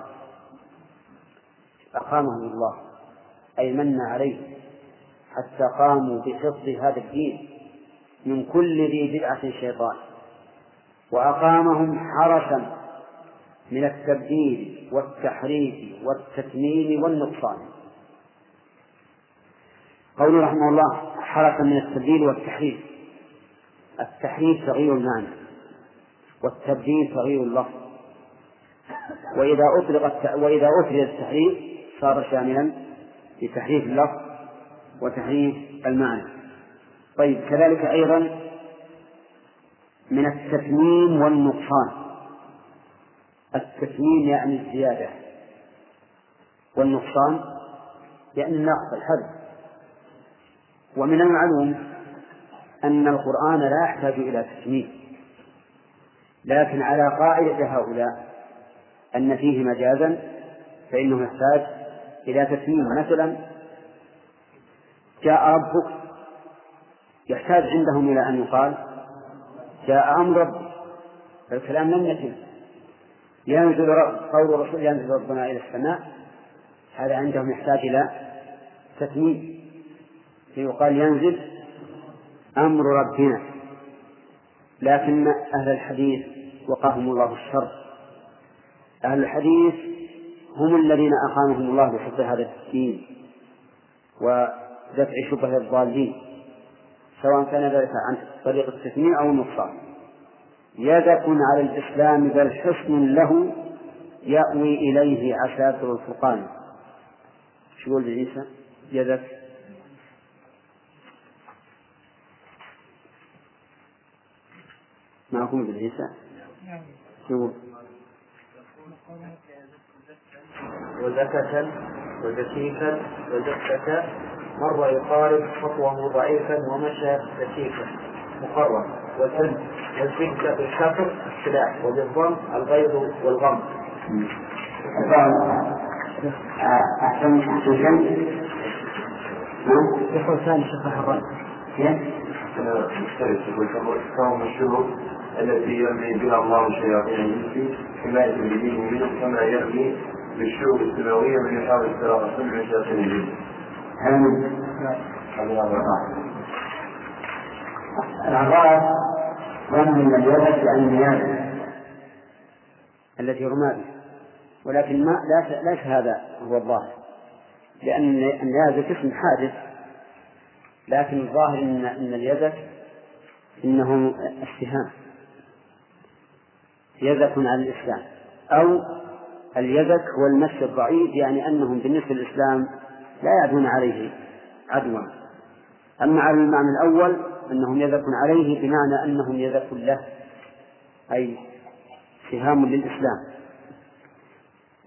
أقامهم الله أي من عليه حتى قاموا بحفظ هذا الدين من كل ذي بدعة شيطان. وأقامهم حرسا من التبديل والتحريف والتتميم والنقصان. قوله رحمه الله حرسا من التبديل والتحريف. التحريف تغيير المعنى والتبديل تغيير اللفظ. وإذا أطلق وإذا أفرد التحريف صار شاملا لتحريف اللفظ وتحريف المعنى. طيب كذلك أيضا من التتميم والنقصان. التتميم يعني الزيادة والنقصان يعني النقص الحد ومن المعلوم أن القرآن لا يحتاج إلى تسميم لكن على قاعدة هؤلاء أن فيه مجازا فإنه يحتاج إلى تسميم مثلا جاء ربك يحتاج عندهم إلى أن يقال جاء أمر ربك فالكلام لم يتم. ينزل قول الرسول ينزل ربنا إلى السماء هذا عندهم يحتاج إلى تتميم فيقال ينزل أمر ربنا. لكن أهل الحديث وقاهم الله الشر. أهل الحديث هم الذين أقامهم الله بحفظ هذا الدين ودفع شبه الضالين سواء كان ذلك عن طريق التثمين أو النقصان. يدك على الإسلام بل حصن له يأوي إليه عساكر الفرقان. شو يقول عيسى يدك. معكم ابن عيسى شو؟
وزكة وزكيفا وزكة مر يقارب خطوة ضعيفا ومشى زكيفا مقرر. وسد والزكة بالكسر السلاح وبالضم الغيظ والغم.
أحسن أحسن
يقول ثاني شيخ الرد.
يقول كون الشروط التي يرمي بها الله شياطين الانس حمايه لدينه منه كما يرمي بالشعوب السماوية من يحاول استراقه من شياطين الجن.
آمين. الأعراف رمي اليد عن النيابة التي رمى بها ولكن ما ليس هذا هو الظاهر لأن النيازك اسم حادث لكن الظاهر أن أن اليزك إنه السهام يزك على الإسلام. أو اليزك هو المس الضعيف يعني أنهم بالنسبة للإسلام لا يعدون عليه عدوا أما على المعنى الأول أنهم يذكون عليه بمعنى أنهم يذكون له أي سهام للإسلام.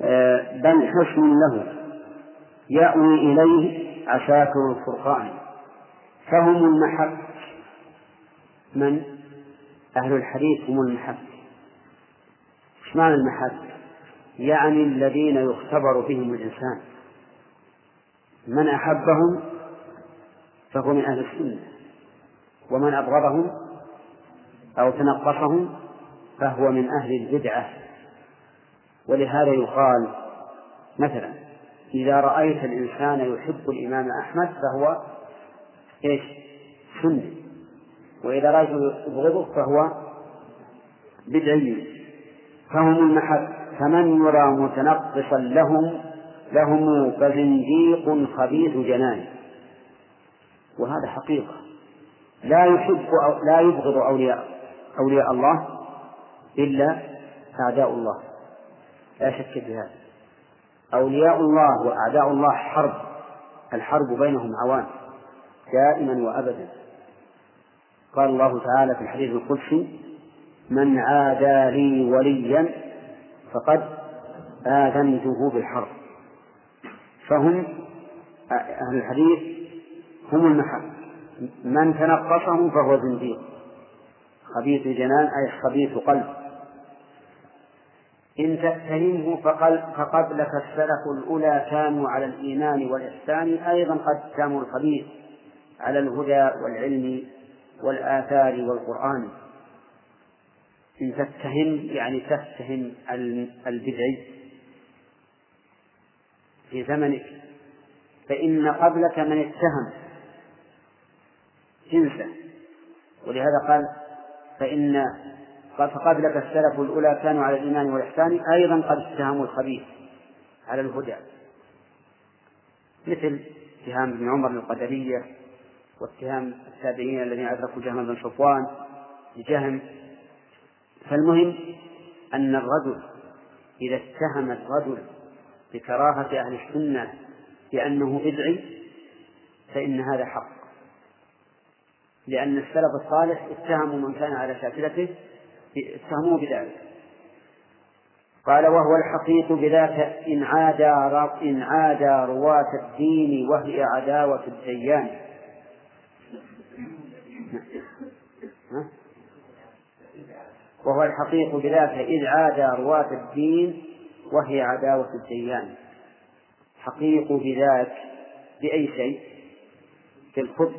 آه، بل حصن له يأوي إليه عساكر الفرقان. فهم المحك من؟ أهل الحديث هم المحك إيش معنى المحك؟ يعني الذين يختبر بهم الإنسان. من أحبهم فهو من أهل السنة. ومن أبغضهم أو تنقصهم فهو من أهل البدعة. ولهذا يقال مثلا إذا رأيت الإنسان يحب الإمام أحمد فهو إيش؟ سني. وإذا رأيته يبغضه فهو بدعي. فهم المحب فمن يرى متنقصا لهم لهم فزنديق خبيث جنان. وهذا حقيقة. لا يحب أو لا يبغض أولياء أولياء الله إلا أعداء الله. لا شك في هذا. أولياء الله وأعداء الله حرب. الحرب بينهم عوان. دائما وأبدا. قال الله تعالى في الحديث القدسي من عادى لي وليا فقد آذنته بالحرب. فهم أهل الحديث هم المحب من تنقصهم فهو زنديق. خبيث جنان أي خبيث قلب. إن تتهمه فقبلك السلف الأولى كانوا على الإيمان والإحسان أيضا قد كانوا الخبيث على الهدى والعلم والآثار والقرآن. إن تتهم يعني تتهم البدعي في زمنك فإن قبلك من اتهم. جنسه ولهذا قال فإن فقبلك السلف الأولى كانوا على الإيمان والإحسان أيضا قد اتهموا الخبيث على الهدى. مثل اتهام ابن عمر للقدرية واتهام التابعين الذين أدركوا جهم بن صفوان لجهم فالمهم أن الرجل إذا اتهم الرجل بكراهة أهل السنة بأنه بدعي فإن هذا حق. لأن السلف الصالح اتهموا من كان على شاكلته اتهموه بذلك. قال وهو الحقيق بذاك إن عادى إن عادى رواة الدين وهي عداوة الديان. وهو الحقيق بذاك إذ عادى رواة الدين وهي عداوة الديان. حقيق بذاك بأي شيء؟ في الخبث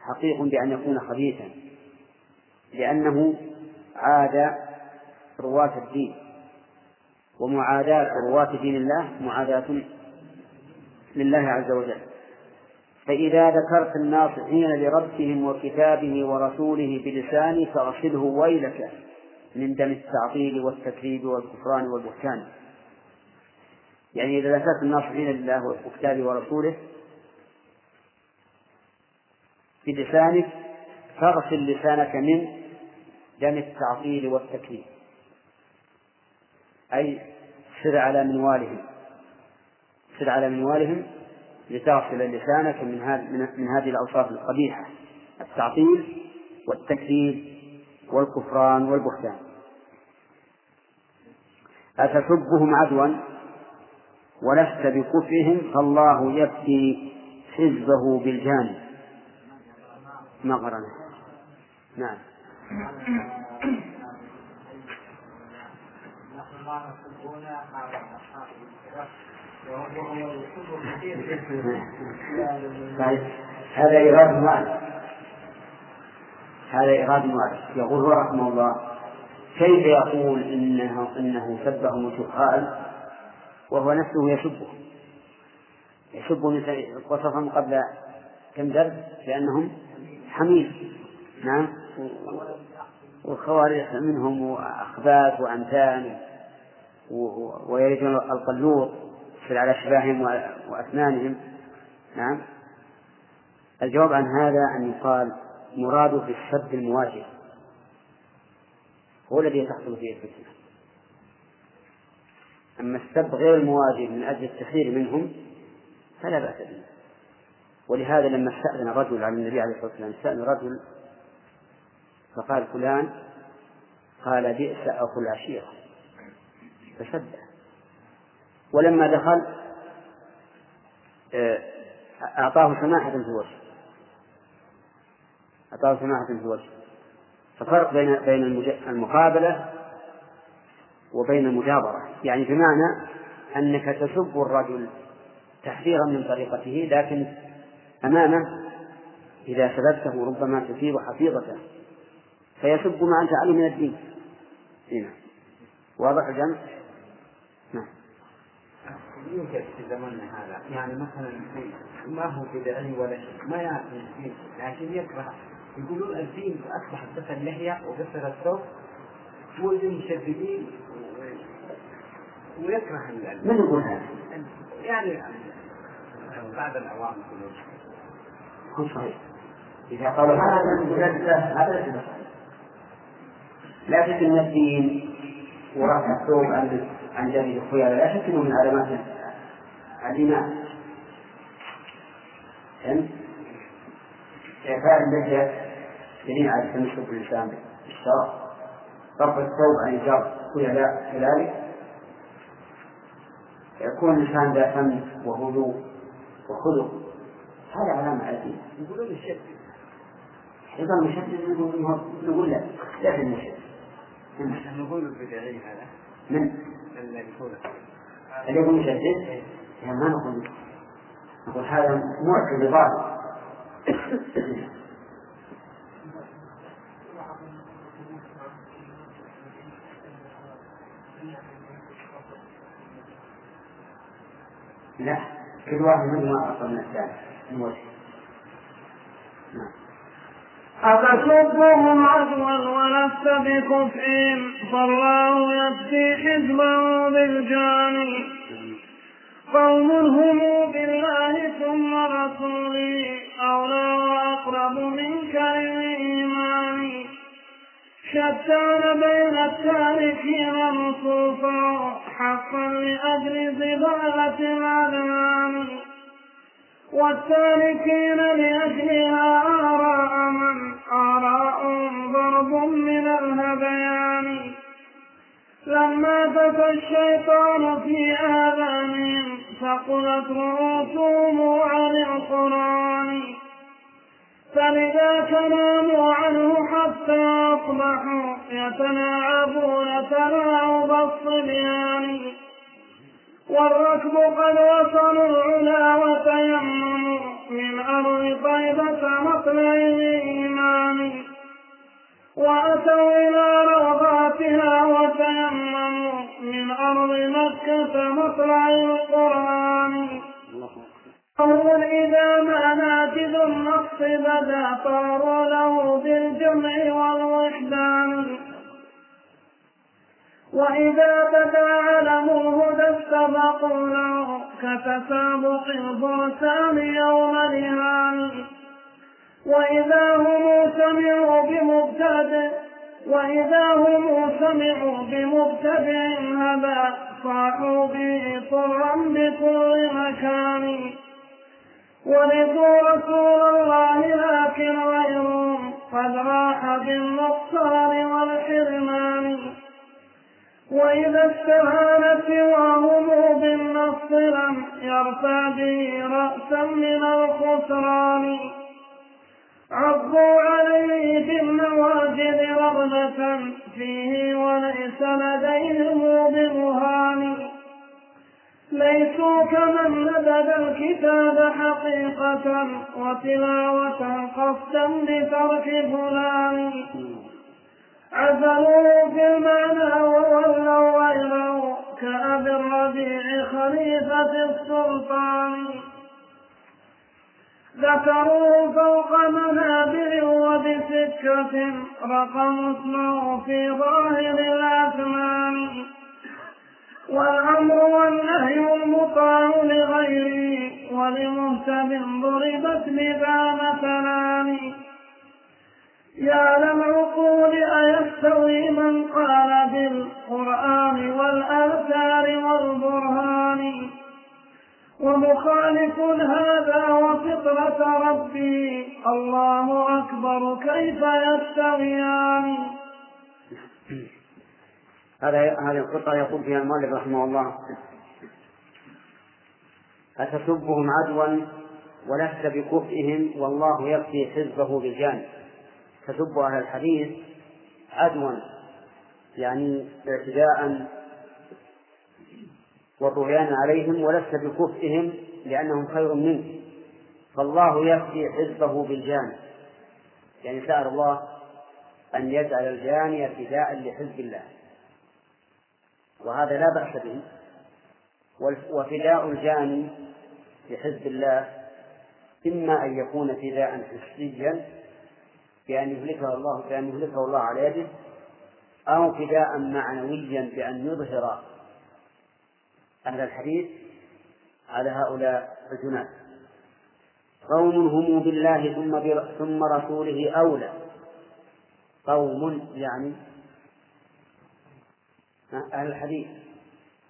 حقيق بأن يكون خبيثا لأنه عاد رواة الدين. ومعاداة رواة دين الله معاداة لله عز وجل. فإذا ذكرت الناصحين لربهم وكتابه ورسوله بلساني فأصله ويلك من دم التعطيل والتكذيب والكفران والبهتان. يعني إذا ذكرت الناصحين لله وكتابه ورسوله بلسانك فاغسل لسانك من دم التعطيل والتكذيب. أي سر على منوالهم. سر على منوالهم لتغسل لسانك من من هذه الأوصاف القبيحة التعطيل والتكذيب والكفران والبهتان. أتسبهم عدوا؟ ولست بكفرهم فالله يبكي حزبه بالجانب. ما قرأنا نعم طيب هذا إيراد معنى هذا إراد المؤلف يقول رحمه الله كيف يقول إنه إنه سبهم الجهال وهو نفسه يسبه يسب وصفهم قبل كم درس بأنهم حميد نعم. والخوارج منهم أخباث وأمثال ويريدون القلوط على أشباههم وأسنانهم. نعم. الجواب عن هذا أن يقال مراده في السب المواجه. هو الذي تحصل فيه الفتنة. أما السب غير المواجه من أجل التحذير منهم فلا بأس به. ولهذا لما استأذن رجل على النبي عليه الصلاة والسلام استأذن رجل فقال فلان قال بئس أخو العشيرة. فسبه ولما دخل آه، أعطاه سماحة في الوجه. أعطاه سماحة في الوجه. ففرق بين بين المقابلة وبين المجابرة. يعني بمعنى أنك تسب الرجل تحذيرا من طريقته لكن أمامه إذا سببته ربما تثير حفيظته. فيسب ما أنت عليه من الدين. هنا نعم. واضح الجمع؟
يوجد في زماننا هذا. يعني مثلا ما هو بدعي ولا شيء ما يعرف الدين لكن يكره. يقولون الدين أصبح قصر اللحية وقصر الثوب والمشددين ويكره
من يقول هذا؟
يعني بعض العوام يقولون.
هو صحيح إذا قالوا هذا هذا لا شك أن الدين ورفع الثوب عن عن جانب الخيار لا شك من علامات الإيمان فهمت؟ إعفاء اللحية دليل على تمسك الإنسان بالشرع. رفع الثوب عن الجار كذلك. يكون الإنسان ذا فم وهدوء وخلق. هذا علامة على الدين
يقولون الشد
أيضا المشدد نقول لا لا في المشدد
نقول البدعي هذا.
من؟
اللي يقول
مشدد. يعني ما نقول. نقول هذا معترضات لا كل واحد منهما أفضل من الثاني من وجه
أتسبهم عدوا ولست بكفء فالله يكفي حزبه بالجاني قوم هم بالله ثم رسوله أولى وأقرب منك للإيمان. شتان بين التاركين نصوصا حقا لأجل زبالة الأذهان. والتاركين لأجلها آراء من آراء ضرب من الهذيان لما فتى الشيطان في آذانهم ثقلت رؤوسهم عن القرآن. فلذاك ناموا عنه حتى أصبحوا يتلاعبون تلاعب الصبيان. والركب قد وصلوا العلا وتيمموا من أرض طيبة مطلع الإيمان وأتوا إلى روضاتها وتيمموا من أرض مكة مطلع القرآن. قول إذا ما ناتذ النص بدا صاروا له بالجمع والوحدان. وإذا بدا علم الهدى استبقوا له كتسابق الفرسان يوم نهان وإذا هم سمعوا بمبتدئ وإذا هم سمعوا بمبتدئ هبا صاحوا به طرا بكل مكان. ولدوا رسول الله لكن غيرهم قد راح بالنقصان والحرمان. وإذا استهان سواهم بالنص لم يرفع به رأسا من الخسران. عضوا عليه بالنواجذ رغبة فيه وليس لديهم بمهان ليسوا كمن نبذ الكتاب حقيقة وتلاوة قصدا لترك فلان. عزلوا في المعنى وولوا غيره كأبي الربيع خليفة السلطان. ذكروا فوق منابر وبسكة رقم اسمه في ظاهر الأثمان والأمر والنهي المطاع لغيره ولمهتد ضربت بذا مثلان يا للعقول أيستوي من قال بالقرآن والآثار والبرهان؟ ومخالف هذا وفطرة ربي. الله أكبر. كيف يستويان
هذا هذه القطعة يقول فيها المؤلف رحمه الله. أتسبهم عدوا ولست بكفئهم؟ والله يكفي حزبه بالجانب تسب أهل الحديث عدوا يعني اعتداء والطغيان عليهم ولست بكفئهم لأنهم خير منك. فالله يكفي حزبه بالجانب يعني سأل الله أن يجعل الجاني فداء لحزب الله. وهذا لا بأس به. وفداء الجاني لحزب الله إما أن يكون فداء حسيا بأن يهلكه الله بأن يهلكه الله على يده أو فداء معنويا بأن يظهر أهل الحديث على هؤلاء الجنات قوم هم بالله ثم ثم رسوله أولى. قوم يعني أهل الحديث.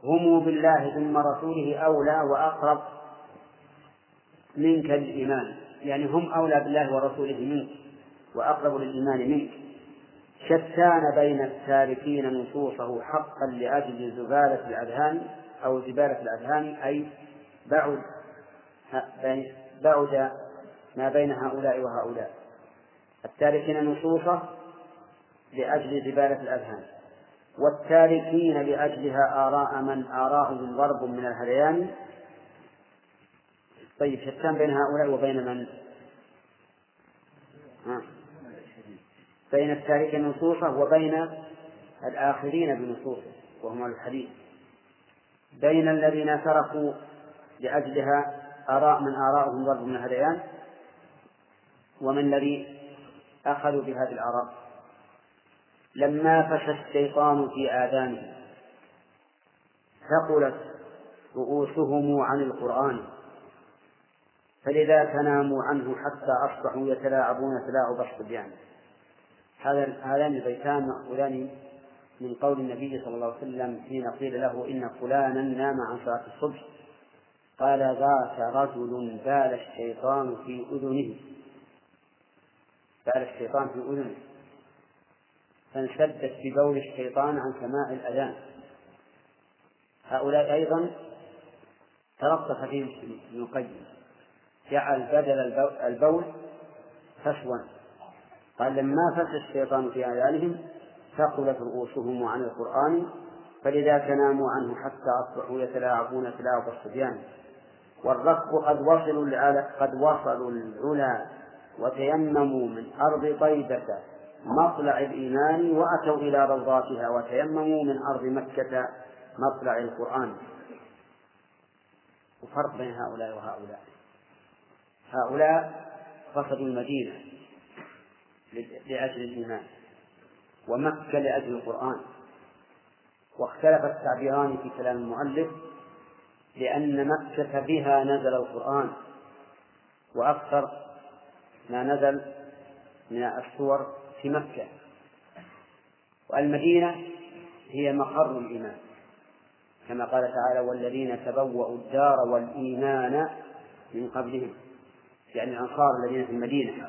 هم بالله ثم رسوله أولى وأقرب منك للإيمان. يعني هم أولى بالله ورسوله منك وأقرب للإيمان منك. شتان بين التاركين نصوصه حقا لأجل زبالة الأذهان أو زبالة الأذهان أي بعد بعد ما بين هؤلاء وهؤلاء التاركين نصوصه لأجل زبالة الأذهان والتاركين لأجلها آراء من آراءهم ضرب من الهذيان طيب شتان بين هؤلاء وبين من؟ ها. بين التارك نصوصه وبين الآخرين بنصوصه وهم الحديث بين الذين تركوا لأجلها آراء من آراءهم ضرب من الهذيان ومن الذي أخذوا بهذه الآراء. لما فشى الشيطان في آذانهم ثقلت رؤوسهم عن القرآن. فلذا تناموا عنه حتى أصبحوا يتلاعبون تلاعب الصبيان. هذا هذان البيتان مأخوذان من قول النبي صلى الله عليه وسلم حين قيل له إن فلانا نام عن صلاة الصبح قال ذاك رجل بال الشيطان في أذنه. بال الشيطان في أذنه. فانشدت ببول الشيطان عن سماع الأذان. هؤلاء أيضا ترقص فيهم ابن القيم. جعل بدل البول فشوا قال لما فشى الشيطان في أذانهم؟ ثقلت رؤوسهم عن القرآن فلذا تناموا عنه حتى أصبحوا يتلاعبون تلاعب الصبيان والركب قد وصلوا قد وصلوا العلا وتيمموا من أرض طيبة مطلع الإيمان وأتوا إلى روضاتها وتيمموا من أرض مكة مطلع القرآن. وفرق بين هؤلاء وهؤلاء. هؤلاء قصدوا المدينة لأجل الإيمان. ومكة لأجل القرآن. واختلف التعبيران في كلام المؤلف لأن مكة بها نزل القرآن وأكثر ما نزل من السور في مكة. والمدينة هي مقر الإيمان. كما قال تعالى والذين تبوأوا الدار والإيمان من قبلهم يعني الأنصار الذين في المدينة.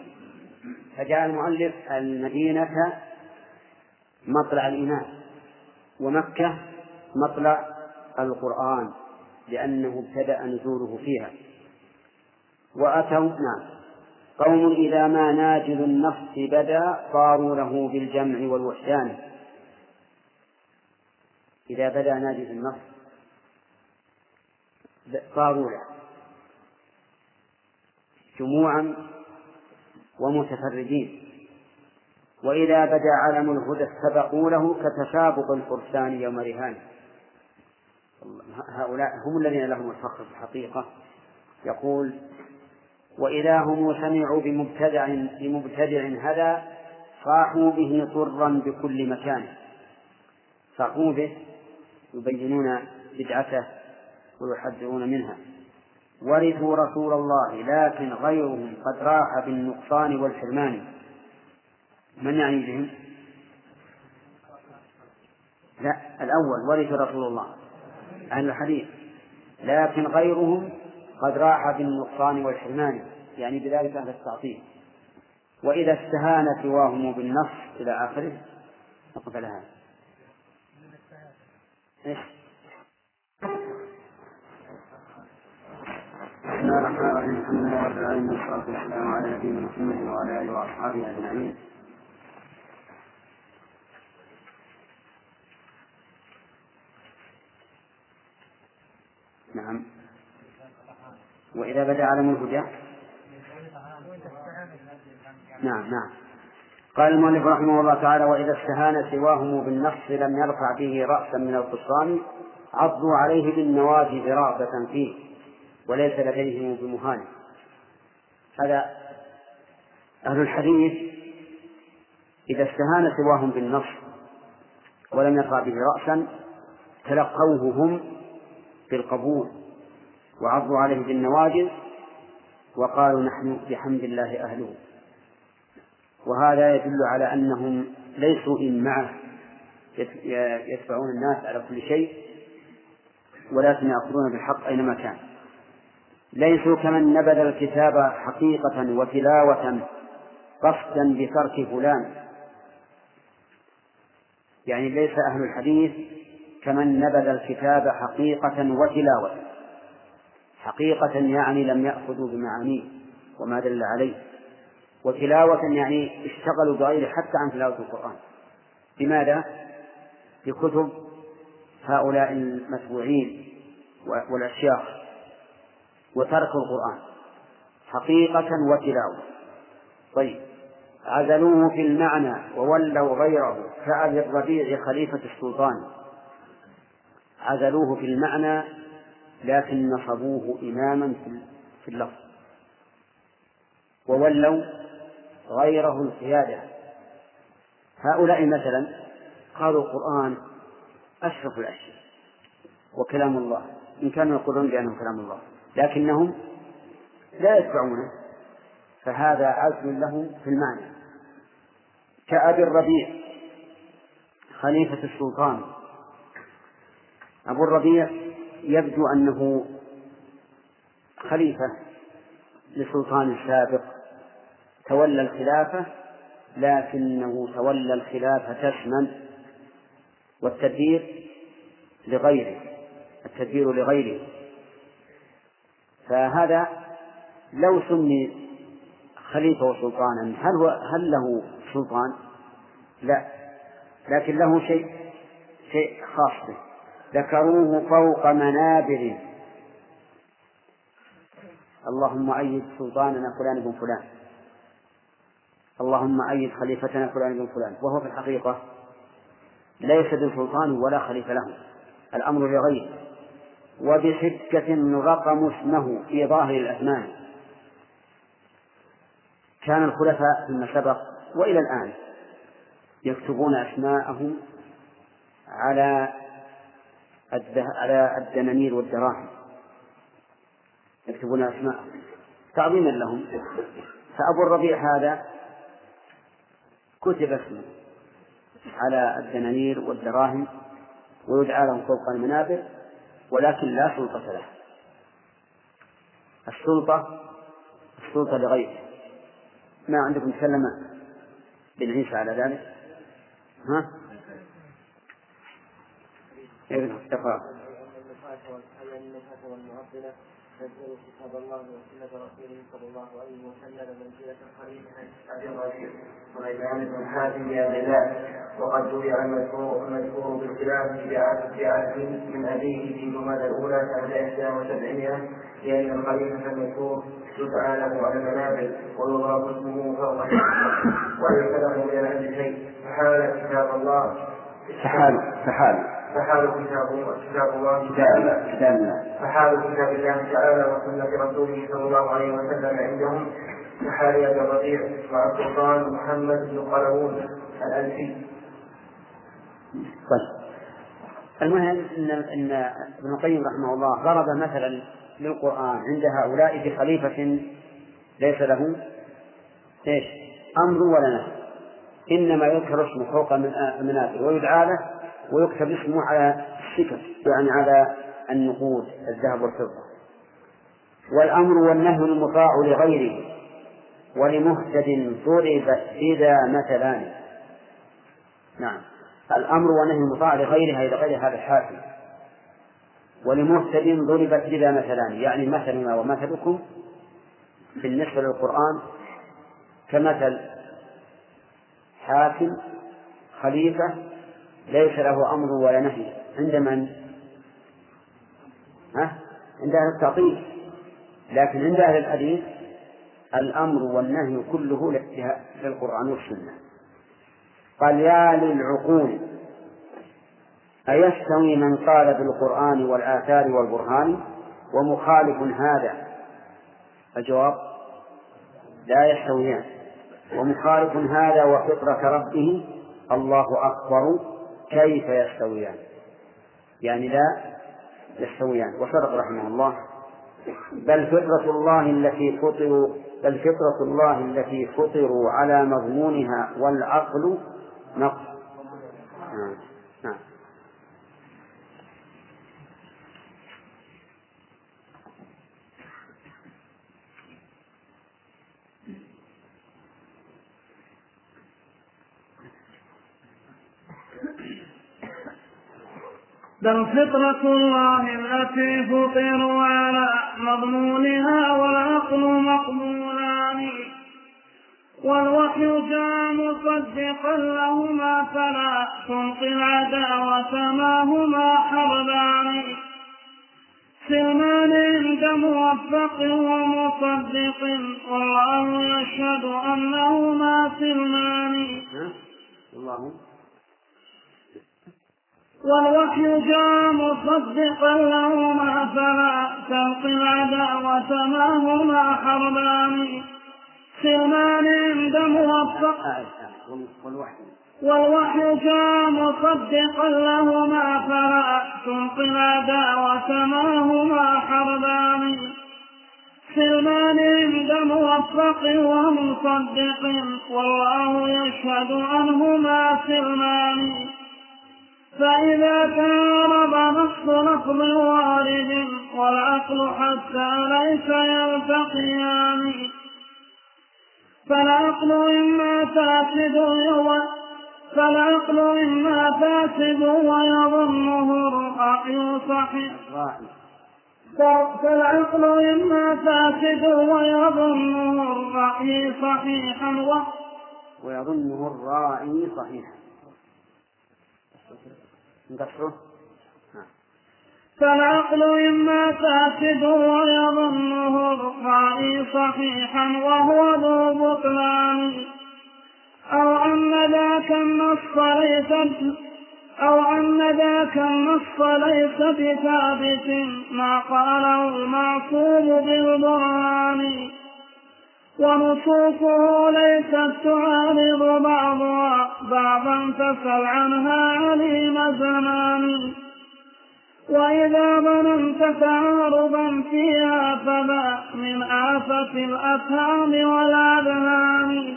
فجعل المؤلف المدينة مطلع الإيمان. ومكة مطلع القرآن لأنه ابتدأ نزوله فيها. وأتوا نعم. قوم إذا ما ناجل النفس بدا صاروا له بالجمع والوحدان. إذا بدا ناجل النفس صاروا له. جموعا ومتفردين وإذا بدا علم الهدى استبقوا له كتسابق الفرسان يوم رهان. هؤلاء هم الذين لهم الفخر في الحقيقة. يقول وإذا هم سمعوا بمبتدع بمبتدع هذا صاحوا به طرا بكل مكان. صاحوا به يبينون بدعته ويحذرون منها. ورثوا رسول الله لكن غيرهم قد راح بالنقصان والحرمان. من يعني بهم؟ لا الأول ورث رسول الله أهل الحديث. لكن غيرهم قد راح بالنقصان والحرمان يعني بذلك أهل التعطيل. وإذا استهان سواهم بالنص إلى آخره على هذا إيش؟ بسم الله الرحمن الرحيم. الحمد لله رب العالمين والصلاة والسلام على نبينا محمد وعلى آله وأصحابه أجمعين. نعم. وإذا بدأ علم الهدى نعم نعم. قال المؤلف رحمه الله تعالى وإذا استهان سواهم بالنص لم يرفع به رأسا من الخصام عضوا عليه بالنواجذ رغبة فيه وليس لديهم بمهان. هذا أهل الحديث إذا استهان سواهم بالنص ولم يرفع به رأسا تلقوه هم بالقبول وعضوا عليه بالنواجذ وقالوا نحن بحمد الله أهله. وهذا يدل على أنهم ليسوا إن معه. يتبعون الناس على كل شيء ولكن يأخذون بالحق أينما كان. ليسوا كمن نبذ الكتاب حقيقة وتلاوة قصدا بترك فلان. يعني ليس أهل الحديث كمن نبذ الكتاب حقيقة وتلاوة. حقيقة يعني لم يأخذوا بمعانيه وما دل عليه. وتلاوة يعني اشتغلوا بغيره حتى عن تلاوة القرآن. بماذا؟ بكتب هؤلاء المتبوعين والأشياخ وتركوا القرآن. حقيقة وتلاوة. طيب عزلوه في المعنى وولوا غيره كأبي الربيع خليفة السلطان. عزلوه في المعنى لكن نصبوه إماما في اللفظ. وولوا غيره القيادة. هؤلاء مثلا قالوا القرآن أشرف الأشياء وكلام الله. إن كانوا يقولون بأنه كلام الله لكنهم لا يتبعونه. فهذا عزل له في المعنى. كأبي الربيع خليفة السلطان أبو الربيع يبدو أنه خليفة لسلطان سابق تولى الخلافة لكنه تولى الخلافة اسما والتدبير لغيره التدبير لغيره. فهذا لو سمي خليفة وسلطانا هل هو هل له سلطان؟ لا لكن له شيء شيء خاص به. ذكروه فوق منابر. اللهم أيد سلطاننا فلان بن فلان. اللهم أيد خليفتنا فلان بن فلان. وهو في الحقيقة ليس بسلطان ولا خليفة له. الأمر لغيره وبحجة رقم اسمه في ظاهر الأزمان كان الخلفاء فيما سبق وإلى الآن يكتبون أسماءهم على على الدنانير والدراهم. يكتبون أسماءهم تعظيما لهم. فأبو الربيع هذا كتب اسمه على الدنانير والدراهم ويدعى لهم فوق المنابر ولكن لا سلطة له. السلطة السلطة لغيره. ما عندكم تكلم بن عيسى على ذلك؟ ها؟ اقرأ
نزلوا كتاب الله وسنة رسوله صلى الله عليه وسلم منزلة خليفة أبي الربيع سليمان بن حاتم الله وقد جرع المذكور المذكور بالخلاف في عهد من أبيه في جماد الأولى سنة إحدى وسبعمائة لأن الخليفة المذكور يدعى له على المنابر ويضاف اسمه فوق وليس له من العلم شيء فحال كتاب الله
فحال فحال.
فحال كتاب كتاب الله
كتاب
تعالى
كتاب الله.
فحال كتاب الله تعالى وسنة رسوله صلى الله عليه وسلم عندهم. كحال أبي الربيع وعبد السلطان محمد بن قلاوون الألفي.
طيب. المهم ان إن ابن القيم رحمه الله ضرب مثلا للقرآن عند هؤلاء بخليفه ليس له إيش؟ أمر ولا نهي. إنما يذكر اسمه فوق المنازل ويدعى له ويكتب اسمه على السكك يعني على النقود الذهب والفضة. والأمر والنهي المطاع لغيره ولمهتد ضرب إذا مثلان نعم. الأمر والنهي المطاع لغيرها إلى غير هذا الحاكم. ولمهتد ضربت إذا مثلان يعني مثلنا ومثلكم بالنسبة للقرآن كمثل حاكم خليفة ليس له أمر ولا نهي. عند من؟ ها؟ عند أهل التعطيل. لكن عند أهل الحديث الأمر والنهي كله للقرآن والسنة. قال يا للعقول أيستوي من قال بالقرآن والآثار والبرهان ومخالف هذا؟ الجواب لا يستويان. ومخالف هذا وفطرة ربه الله أكبر كيف يستويان؟ يعني لا يستويان. وصدق رحمه الله. بل فطرة الله التي فطروا بل فطرة الله التي فطروا على مضمونها والعقل نقص نعم نعم
بل فطرة الله التي فطروا على مضمونها والعقل مقبولان والوحي جاء مصدقا لهما فلا تنقي العداوة ما هما حربان. سلمان عند موفق ومصدق والله يشهد أنهما سلمان.
الله
والوحي جاء مصدقا لهما فلا تلقي العداوة ما هما حربان. سلمان عند موفق.
والوحي
جاء مصدقا لهما فلا تلقي العداوة ما هما حربان. سلمان عند موفق ومصدق والله يشهد أنهما سلمان. فإذا تعارض نص لفظ وارد والعقل حتى ليس يلتقيان فالعقل إما فاسد فالعقل إما فاسد ويظنه الرأي صحيح. فالعقل إما فاسد ويظنه الرأي صحيحا
ويظنه الراعي صحيحا نقصره
فالعقل إما فاسد ويظنه الرأي صحيحا وهو ذو بطلان. أو أن ذاك النص ليس أو أن ذاك النص ليس بثابت ما قاله المعصوم بالبرهان. ونصوصه ليست تعارض بعضها بعضا فسل عنها عليم زمان. وإذا ظننت تعارضا فيها فذا من آفة الأفهام والأذهان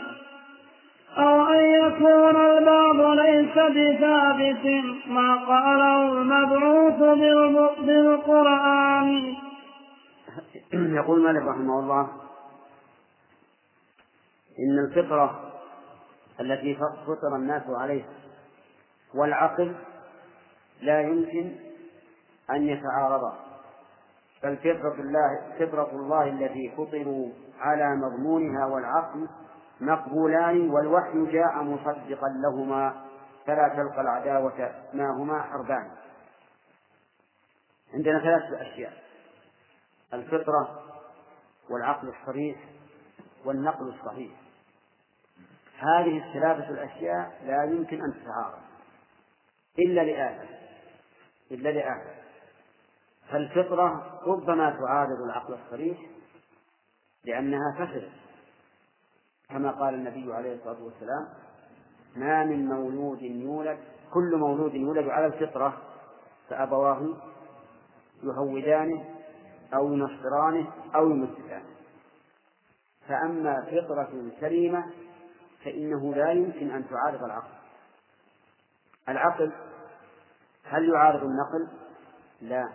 أو أن يكون البعض ليس بثابت ما قاله المبعوث بالقرآن.
يقول مالك رحمه الله إن الفطرة التي فطر الناس عليها والعقل لا يمكن أن يتعارضا. بل فطرة الله فطرة الله التي فطروا على مضمونها والعقل مقبولان والوحي جاء مصدقا لهما فلا تلقى العداوة ما هما حربان. عندنا ثلاثة أشياء. الفطرة والعقل الصريح والنقل الصحيح. هذه الثلاثة الأشياء لا يمكن أن تتعارض. إلا لآدم. إلا لآدم. فالفطرة ربما تعارض العقل الصريح لأنها فسد. كما قال النبي عليه الصلاة والسلام ما من مولود يولد كل مولود يولد على الفطرة فأبواه يهودانه أو ينصرانه أو يمسكانه. فأما فطرة سليمة فإنه لا يمكن أن تعارض العقل. العقل هل يعارض النقل؟ لا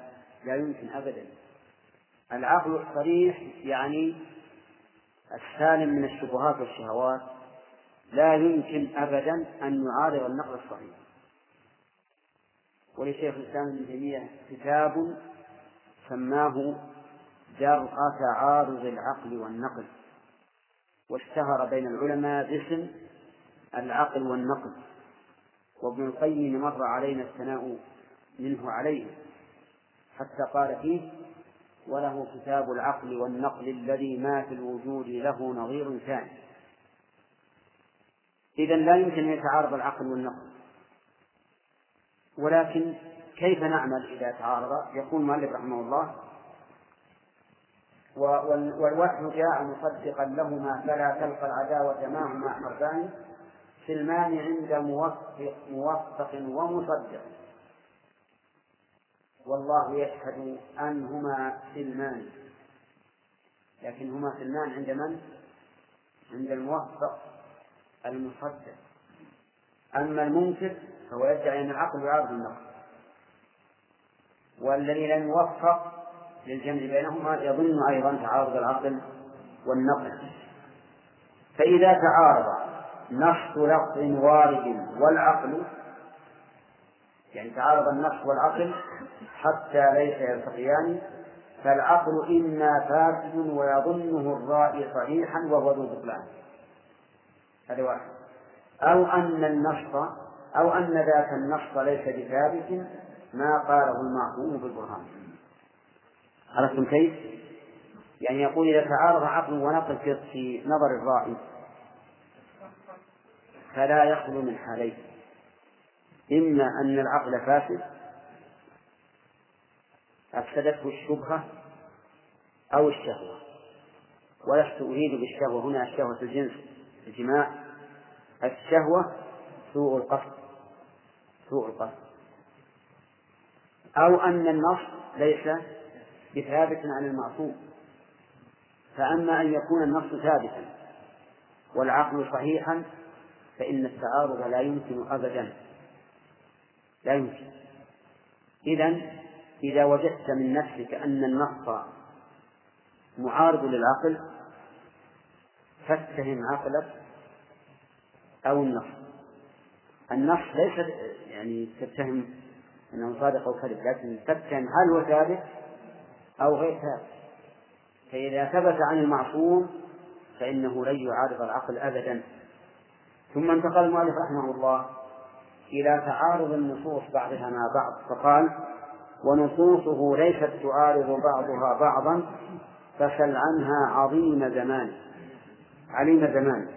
لا يمكن أبدا. العقل الصريح يعني السالم من الشبهات والشهوات. لا يمكن أبدا أن يعارض النقل الصحيح. ولشيخ الإسلام ابن تيمية كتاب سماه درء تعارض العقل والنقل. واشتهر بين العلماء باسم العقل والنقل. وابن القيم مر علينا الثناء منه عليه حتى قال فيه وله كتاب العقل والنقل الذي ما في الوجود له نظير ثاني. إذا لا يمكن أن يتعارض العقل والنقل. ولكن كيف نعمل إذا تعارض؟ يقول المؤلف رحمه الله والوحي جاء مصدقا لهما فلا تلقى العداوة معهما حربان سلمان عند موفق موفق ومصدق. والله يشهد أنهما سلمان لكن هما سلمان عند من؟ عند الموفق المصدق. أما المنكر فهو يدعي أن العقل يعارض النقل. والذي لم يوفق للجمع بينهما يظن أيضا تعارض العقل والنقل. فإذا تعارض نص لفظ وارد والعقل يعني تعارض النص والعقل حتى ليس يلتقيان فالعقل إما فاسد ويظنه الرائي صحيحا وهو ذو بطلان هذا واحد. أو أن النص أو أن ذاك النص ليس بثابت ما قاله المعقول بالبرهان عرفتم كيف؟ يعني يقول إذا تعارض عقل ونقل في نظر الرائي فلا يخلو من حالين. إما أن العقل فاسد أفسدته الشبهة أو الشهوة. ولست أريد بالشهوة هنا الشهوة الجنس الجماع. الشهوة سوء القصد سوء القصد. أو أن النص ليس بثابت عن المعصوم. فأما أن يكون النص ثابتا والعقل صحيحا فإن التعارض لا يمكن أبدا. لا يمكن. إذا إذا وجدت من نفسك أن النص معارض للعقل فاتهم عقلك أو النص النص ليس يعني تتهم أنه صادق أو كذب لكن تتهم هل هو ثابت؟ أو غير ثابت. فإذا ثبت عن المعصوم فإنه لن يعارض العقل أبدا. ثم انتقل المؤلف رحمه الله إلى تعارض النصوص بعضها مع بعض فقال ونصوصه ليست تعارض بعضها بعضا فسل عنها عظيم زمان. عليم زمان.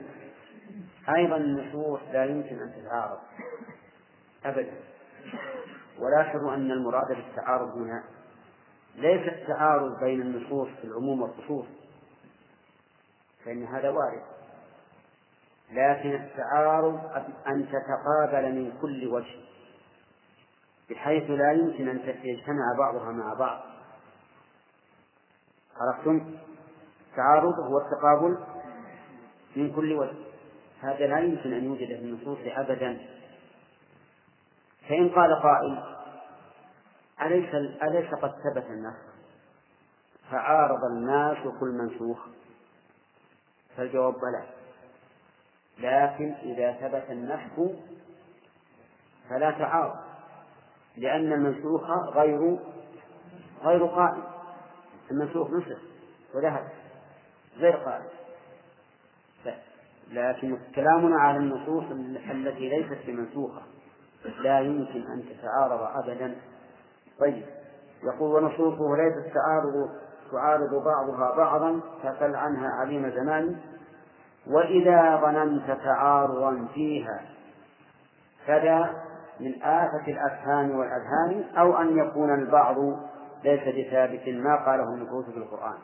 أيضا النصوص لا يمكن أن تتعارض أبدا. ولاحظوا أن المراد بالتعارض هنا ليس التعارض بين النصوص في العموم والخصوص فإن هذا وارد. لكن التعارض أن تتقابل من كل وجه بحيث لا يمكن أن يجتمع بعضها مع بعض. عرفتم؟ التعارض هو التقابل من كل وجه. هذا لا يمكن أن يوجد في النصوص أبدا. فإن قال قائل أليس أليس قد ثبت النسخ فعارض الناس كل منسوخ. فالجواب بلى. لكن إذا ثبت النسخ فلا تعارض لأن المنسوخ غير غير قائم. المنسوخ نسخ وذهب غير قائم. لكن كلامنا على النصوص التي ليست بمنسوخة لا يمكن أن تتعارض أبدا. طيب. يقول ونصوصه ليست تعارض تعارض بعضها بعضا فسل عنها عليم زمان. وإذا ظننت تعارضا فيها فدا من آفة الأفهام والأذهان أو أن يكون البعض ليس بثابت ما قاله النصوص في القرآن.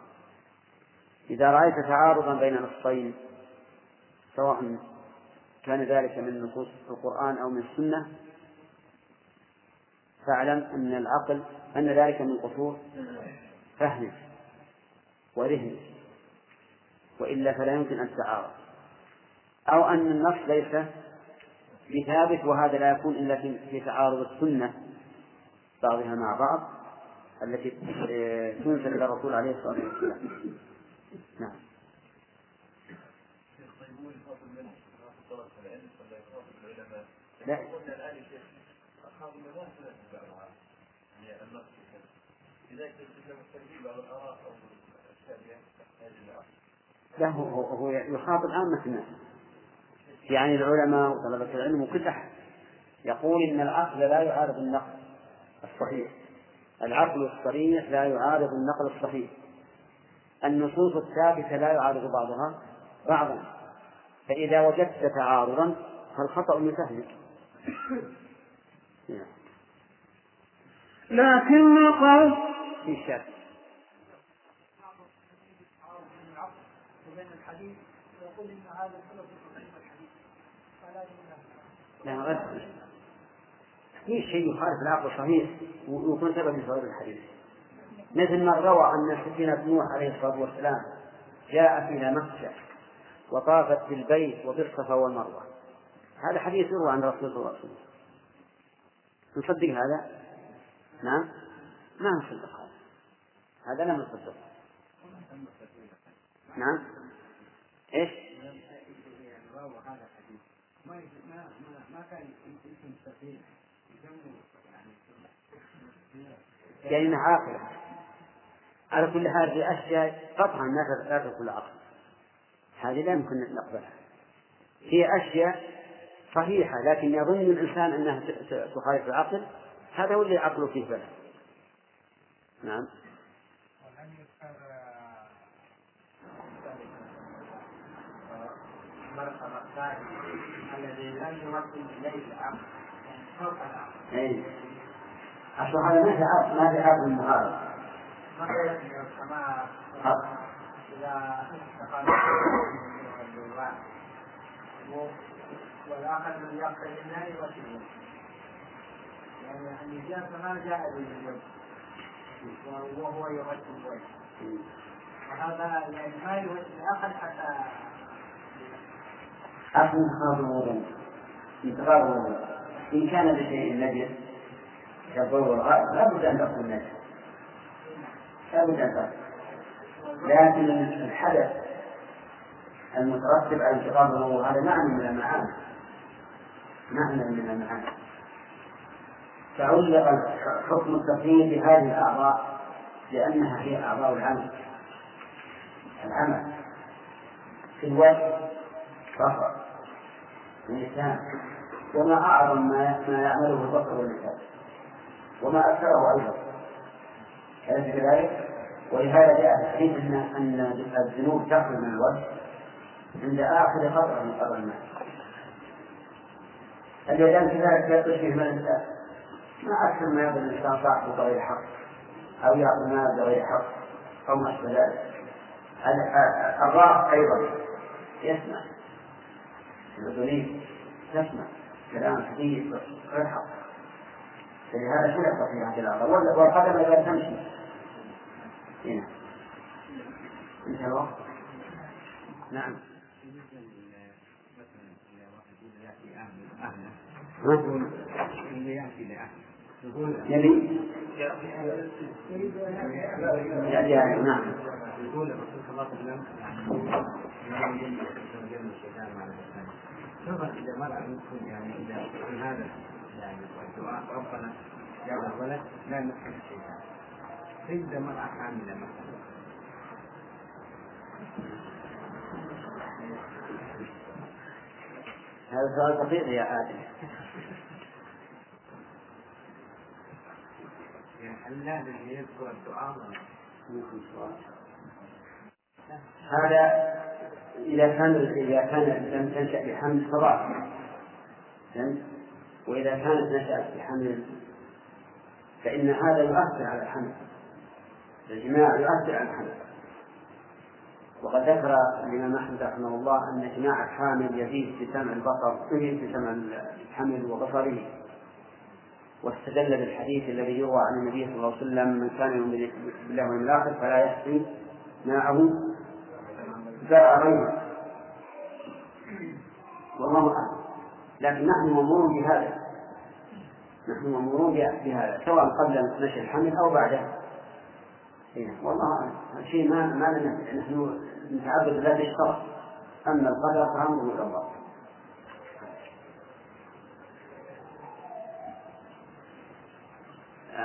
إذا رأيت تعارضا بين نصين سواء كان ذلك من نصوص القرآن أو من السنة فاعلم أن العقل أن ذلك من قصور فهم وذهن وإلا فلا يمكن أن تتعارض أو أن النص ليس بثابت وهذا لا يكون إلا في تعارض السنة بعضها مع بعض التي تنزل إلى الرسول عليه الصلاة والسلام. نعم. لا. لا هو هو يخاطب عامة الناس يعني العلماء وطلبة العلم وكل أحد. يقول إن العقل لا يعارض النقل الصحيح. العقل الصريح لا يعارض النقل الصحيح. النصوص الثابتة لا يعارض بعضها بعضا. فإذا وجدت تعارضا فالخطأ من فهمك
لكن قال
في شك لا في شيء يخالف العقل الصحيح ويكون سبب صدور الحديث. مثل ما روى أن سفينة نوح عليه الصلاة والسلام جاءت إلى مكة وطافت بالبيت وبالصفا والمروة. هذا حديث يروى عن رسول الله صلى الله عليه وسلم. نصدق هذا؟ نعم. ما نصدق هذا. هذا لا نصدق. نعم. إيش؟ يعني إنها عاقلة على كل حال في أشياء قطعا لا تدخل العقل هذه لا يمكن نقبلها. هي أشياء صحيحة لكن يظن الإنسان أنها تخالف العقل. هذا هو اللي عقله فيه بلد نعم.
الذي لم يمثل اليه العقل فوق العقل.
اي اصل هذا ما في عقل ما في عقل معارض.
مثلا كما إذا استقام والآخر من يقتل النار وسيله يعني النجاسه ما جاء بالوجه وهو يغسل الوجه. وهذا يعني ما يغسل الآخر حتى
أصل انتقاض الوضوء انتقاض الوضوء إن كان بشيء نجس كالضوء والغائب لا بد أن تكون نجس. لا بد أن تكون. لكن الحدث المترتب على انتقاض الوضوء هذا معنى من المعاني. معنى من المعاني. تعلق حكم التقييد بهذه الأعضاء لأنها هي أعضاء العمل. العمل. في الوجه فقط اللسان وما أعظم ما ما يعمله البصر واللسان. وما أكثره أيضا. أليس كذلك؟ ولهذا جاء الحديث أن أن الذنوب تخرج من الوجه عند آخر قطرة من قطر الماء اليدان كذلك تشبه من الإنسان. ما أكثر ما يأخذ الإنسان صاحبه بغير حق أو يأخذ مال بغير حق أو ما أشبه ذلك. الراس أيضا يسمع. الأذنين تسمع كلام حديث غير حق فلهذا خلق في هذه الأرض والقدم لا تمشي هنا انتهى الوقت نعم يبي يعني نعم
يقول الرسول صلى الله عليه وسلم يعني نظر إذا مرأة مسلم يعني إذا في هذا يعني الدعاء ربنا جعل الولد لا نفهم الشيطان فإذا مرأة حاملة مثلا.
هذا سؤال دقيق يا آدم.
يعني هل لازم يذكر الدعاء
هذا إذا كان إذا كان لم تنشأ بحمل فضاء وإذا كانت نشأت بحمل فإن هذا يؤثر على الحمل. الجماع يؤثر على الحمل. وقد ذكر الإمام أحمد رحمه الله أن جماع الحامل يزيد في سمع البصر في سمع الحمل وبصره. واستدل بالحديث الذي يروى عن النبي صلى الله عليه وسلم من كان يؤمن بالله واليوم الآخر فلا يحصي ماءه زرع غيره والله أعلم. لكن نحن مأمورون بهذا. نحن مأمورون بهذا. سواء قبل نشر الحمل أو بعده. إيه. والله أعلم. شيء ما ما لنا. نحن نتعبد بهذا الشرع. أما القدر فأمره إلى الله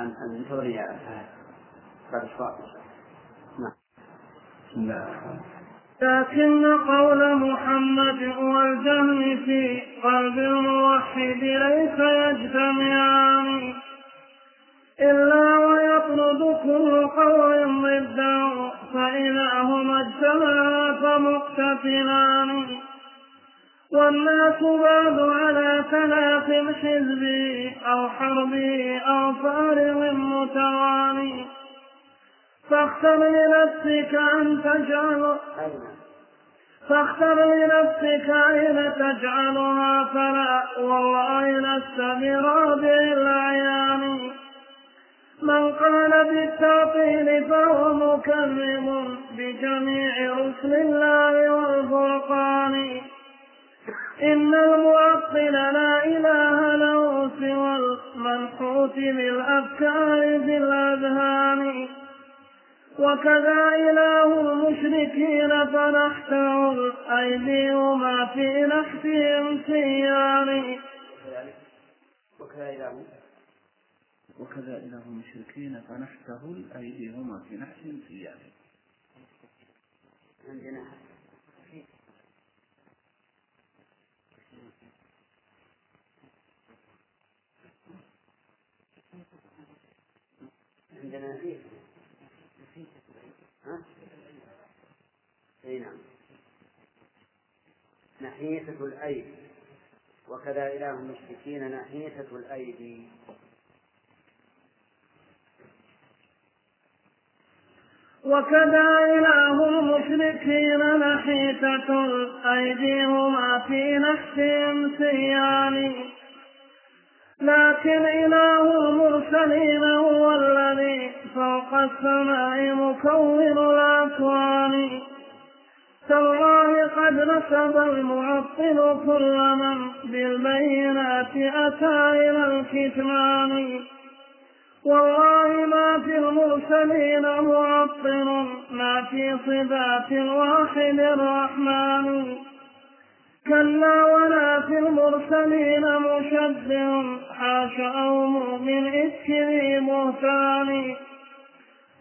انتظري يا فهد بعد نعم. بسم الله الرحمن
لكن قول محمد والجهل في قلب الموحد ليس يجتمعان. إلا ويطرد كل قول ضده فإذا هما اجتمعا فمقتتلان. والناس بعد على ثلاث حزبي أو حربي أو فارغ متوالي فاختر لنفسك أن تجعل فاختر لنفسك أين تجعلها؟ فلا والله لست برابع الأعيان. من قال بالتعطيل فهو مكذب بجميع رسل الله والفرقان. إن المعطل لا إله له سوى المنحوت بالأفكار في الأذهان. وكذا إله المشركين فنحته الأيدي وما في نحتهم سيان
وكذا إله
وكذا إله المشركين فنحته الأيدي هما في نحتهم سيان
عندنا عندنا فيه. أي نعم. نحيسة الأيدي. وكذا إله المشركين نحيسة الأيدي.
وكذا إله المشركين نحيتة الأيدي هما في نفسهم سيان. لكن إله المرسلين هو الذي فوق السماء مكون الأكوان تالله قد نسب المعطل كل من بالبينات أتى إلى الكتمان. والله ما في المرسلين معطل ما في صفات الواحد الرحمن. كلا ولا في المرسلين مشبه حاش أو مؤمن إفك ذي بهتان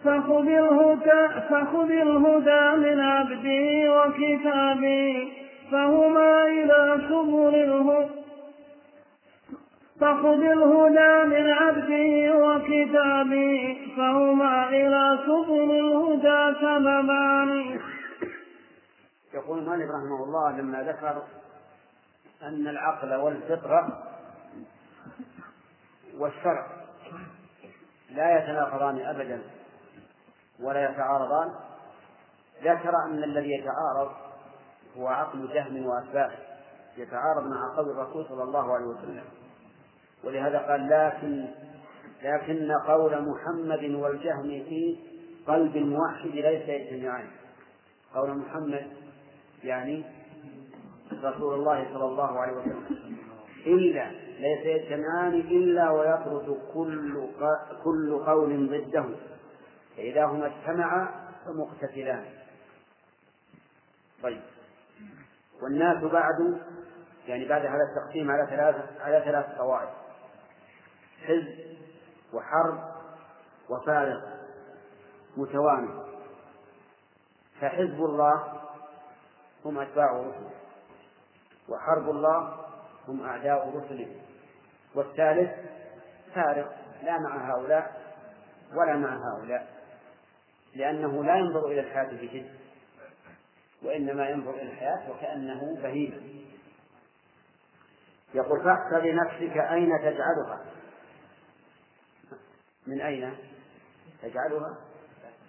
فخذ الهدى فخذ الهدى من عبده وكتابه فهما إلى سبل الهدى فخذ الهدى من عبده وكتابه فهما إلى سبل الهدى سببان.
يقول مالك رحمه الله لما ذكر أن العقل والفطرة والشرع لا يتناقضان أبدا. ولا يتعارضان. ذكر أن الذي يتعارض هو عقل جهم وأتباعه يتعارض مع قول الرسول صلى الله عليه وسلم. ولهذا قال لكن لكن قول محمد والجهم في قلب الموحد ليس يجتمعان. قول محمد يعني رسول الله صلى الله عليه وسلم. إلا ليس يجتمعان إلا ويطرد كل كل قول ضده. فإذا هما اجتمعا فمقتتلان. طيب. والناس بعد يعني بعد هذا التقسيم على ثلاث على ثلاث قواعد. حزب وحرب وفارق متوامي فحزب الله هم أتباع رسله وحرب الله هم أعداء رسله. والثالث فارق لا مع هؤلاء ولا مع هؤلاء. لأنه لا ينظر إلى الحياة بجد وإنما ينظر إلى الحياة وكأنه بهيمة. يقول فاحسب لنفسك أين تجعلها. من أين تجعلها؟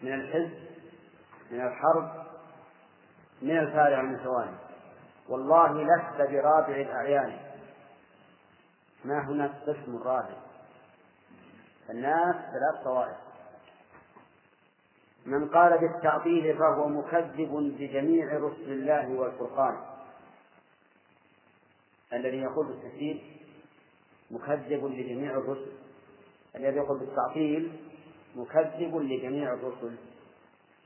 من الحزب من الحرب من الفارع المتوالي والله لست برابع الأعيان. ما هناك قسم رابع الناس ثلاث طوائف. من قال بالتعطيل فهو مكذب بجميع رسل الله والفرقان. الذي يقول بالتكذيب مكذب لجميع الرسل. الذي يقول بالتعطيل مكذب لجميع الرسل.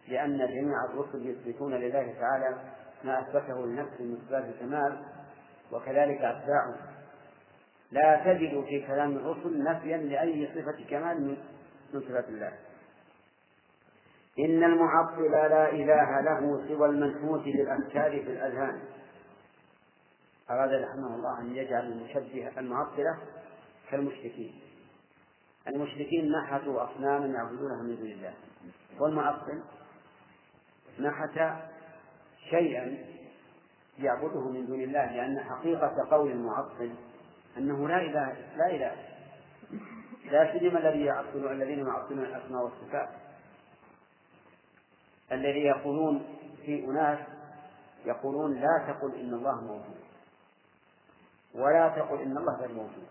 لأن جميع الرسل يثبتون لله تعالى ما أثبته لنفسه من صفات الكمال وكذلك أتباعه. لا تجد في كلام الرسل نفيا لأي صفة كمال من صفات الله. إن المعطل لا إله له سوى المنحوت بالأفكار في الأذهان. أراد رحمه الله أن يجعل المشبه المعطلة كالمشركين. المشركين نحتوا أصناما يعبدونها من دون الله. والمعطل نحت شيئا يعبده من دون الله لأن حقيقة قول المعطل أنه لا إله لا إله. لا سيما الذي يعطل الذين يعطلون الأسماء والصفات. الذي يقولون في أناس يقولون لا تقل إن الله موجود. ولا تقل إن الله غير موجود.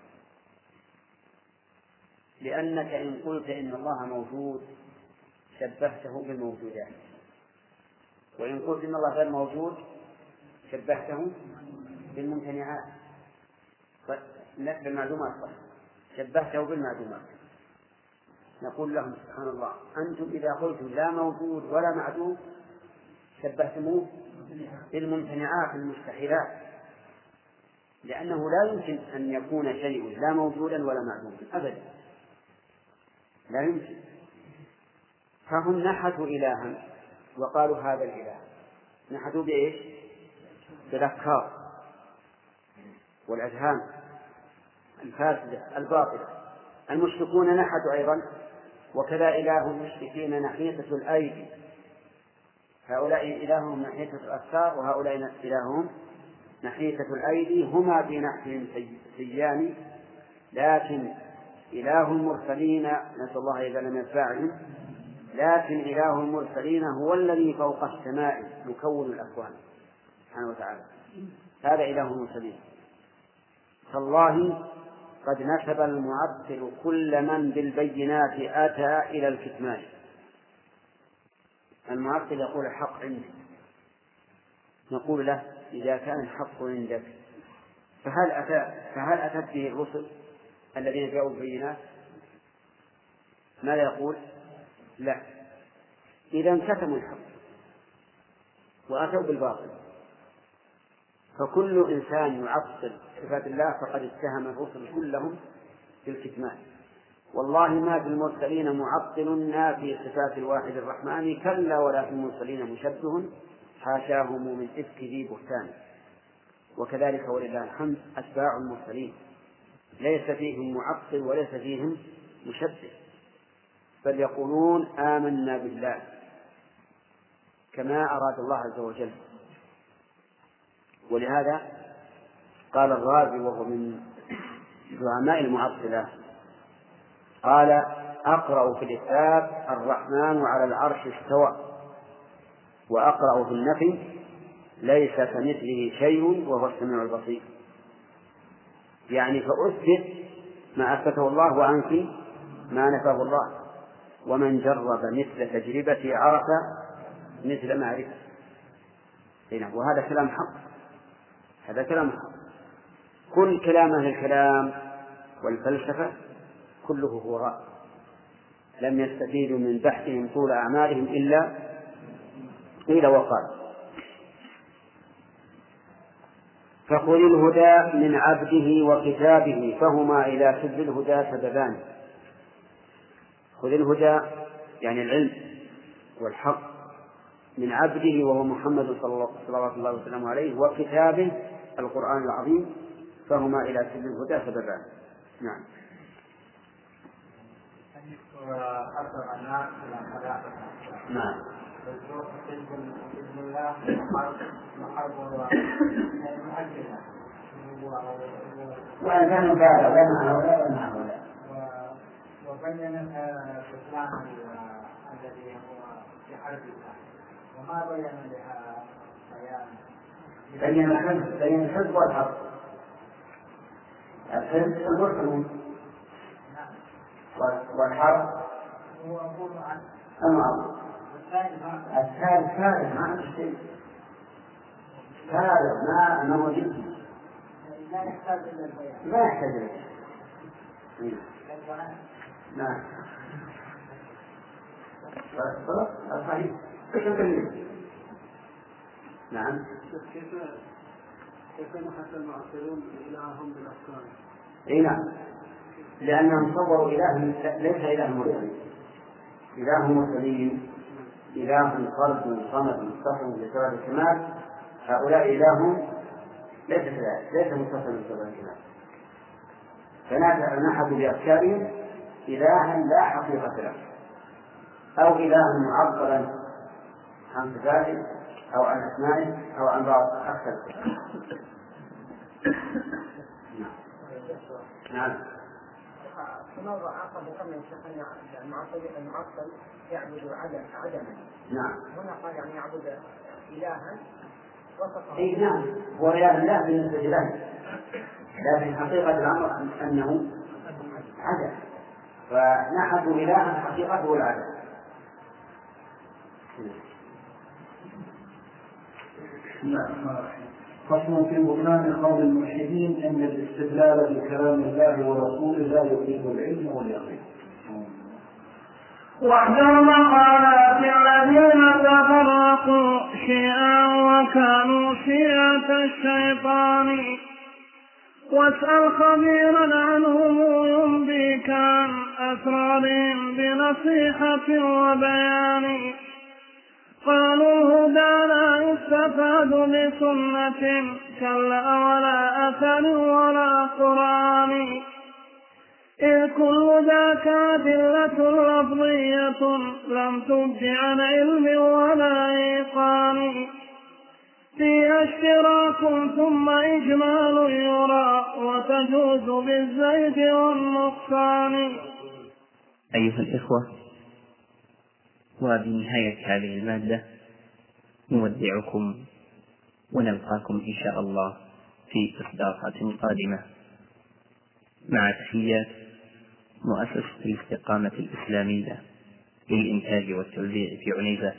لأنك إن قلت إن الله موجود شبهته بالموجودات. وإن قلت إن الله غير موجود شبهته بالممتنعات. بالمعلومات شبهته بالمعلومات. نقول لهم سبحان الله أنتم إذا قلتم لا موجود ولا معدوم شبهتموه بالممتنعات المستحيلات لأنه لا يمكن أن يكون شيء لا موجودا ولا معدوما أبدا. لا يمكن. فهم نحتوا إلها وقالوا هذا الإله. نحتوا بإيش؟ بالأفكار والأذهان الفاسدة الباطلة. المشركون نحتوا أيضا وكذا إله المشركين نحيطة الأيدي. هؤلاء إلههم نحيطة الأفكار وهؤلاء إلههم نحيطة الأيدي. هما في نحيهم سيان لكن إله المرسلين نسأل الله إذا لم يدفعهم لكن إله المرسلين هو الذي فوق السماء يكون الأكوان سبحانه وتعالى. هذا إله المرسلين. تالله قد نسب المعطل كل من بالبينات أتى إلى الكتمان المعطل يقول الحق عندي نقول له إذا كان الحق عندك فهل أتى فهل أتت به الرسل الذين جاءوا بالبينات؟ ماذا يقول؟ لا إذا كتموا الحق وأتوا بالباطل فكل إنسان يعطل صفات الله فقد اتهم الرسل كلهم بالكتمان. والله ما في المرسلين معطل نافي صفات الواحد الرحمن كلا ولا في المرسلين مشبه حاشاهم من إفك ذي بهتان. وكذلك ولله الحمد أتباع المرسلين. ليس فيهم معطل وليس فيهم مشبه. بل يقولون آمنا بالله كما أراد الله عز وجل. ولهذا قال الرازي وهو من زعماء المعطلة قال أقرأ في الإثبات الرحمن على العرش استوى وأقرأ في النفي ليس كمثله شيء وهو السميع البصير. يعني فأثبت ما أثبته الله وأنفي ما نفاه الله. ومن جرب مثل تجربتي عرف مثل معرفة. نعم وهذا كلام حق. هذا كلام حق. كل كلام أهل الكلام والفلسفة كله رأي. لم يستفيدوا من بحثهم طول أعمالهم إلا قيل وقال فخذ الهدى من عبده وكتابه فهما إلى سد الهدى سببان. خذ الهدى يعني العلم والحق من عبده وهو محمد صلى الله عليه وسلم وكتابه القرآن العظيم فهما إلى سبيل الهدى سببان. نعم. نعم.
بإذن الله محرب مؤجلة
وإن كان مبالغ. لا مع هؤلاء ولا مع هؤلاء
وبين الإسلام الذي هو في حرب الله. وما بين لها بيان؟
بين الحزب بين الحزب والحرب الحزب المسلمون والحرب
هو
المعروف
الثالث
ثالث ما عنده شيء ثالث ما ما جدي
لا يحتاج إلى البيان
ما يحتاج إليه. نعم صحيح نعم
كيف كيف نحس المعاصرون إلههم؟
إي نعم. لأنهم صوروا إله ليس إله مرسل إله مرسلين إله فرد صمد متصل بصفات الكمال هؤلاء اله ليس كذلك ليس متصل بصفات الكمال. فنحبوا بأفكارهم إلها لا حقيقة له. أو إلها معطلا عن صفاته أو عن اسمائه أو عن بعض. أكثر. نعم.
مرة عقد قبل الشيخ المعطل يعبد عدم عدما.
نعم.
هنا قال يعني يعبد إلها وصفه
إي نعم. هو عياذ بالله بالنسبة له. لكن حقيقة الأمر أنه عدم. فنحبوا إلها حقيقته العدم.
الرحيم. فصل في بطلان قول الملحدين إن الاستدلال بكلام الله ورسوله لا يفيد العلم واليقين.
واحذر مقالات الذين تفرقوا شيئا وكانوا شيعة الشيطان. واسأل خبيرا عنهم ينبيك عن أسرارهم بنصيحة وبيان. قالوا لا يستفاد بسنة كلا ولا أثر ولا قرآن. إذ كل ذاك أدلة لفظية لم تبد عن علم ولا إيقان. فيها أشتراك ثم إجمال يرى وتجوز بالزيد والنقصان.
أيها الإخوة وبنهاية هذه المادة نودعكم ونلقاكم إن شاء الله في إصدارات قادمة. مع تحيات مؤسسة الاستقامة الإسلامية للإنتاج والتوزيع في عنيزة.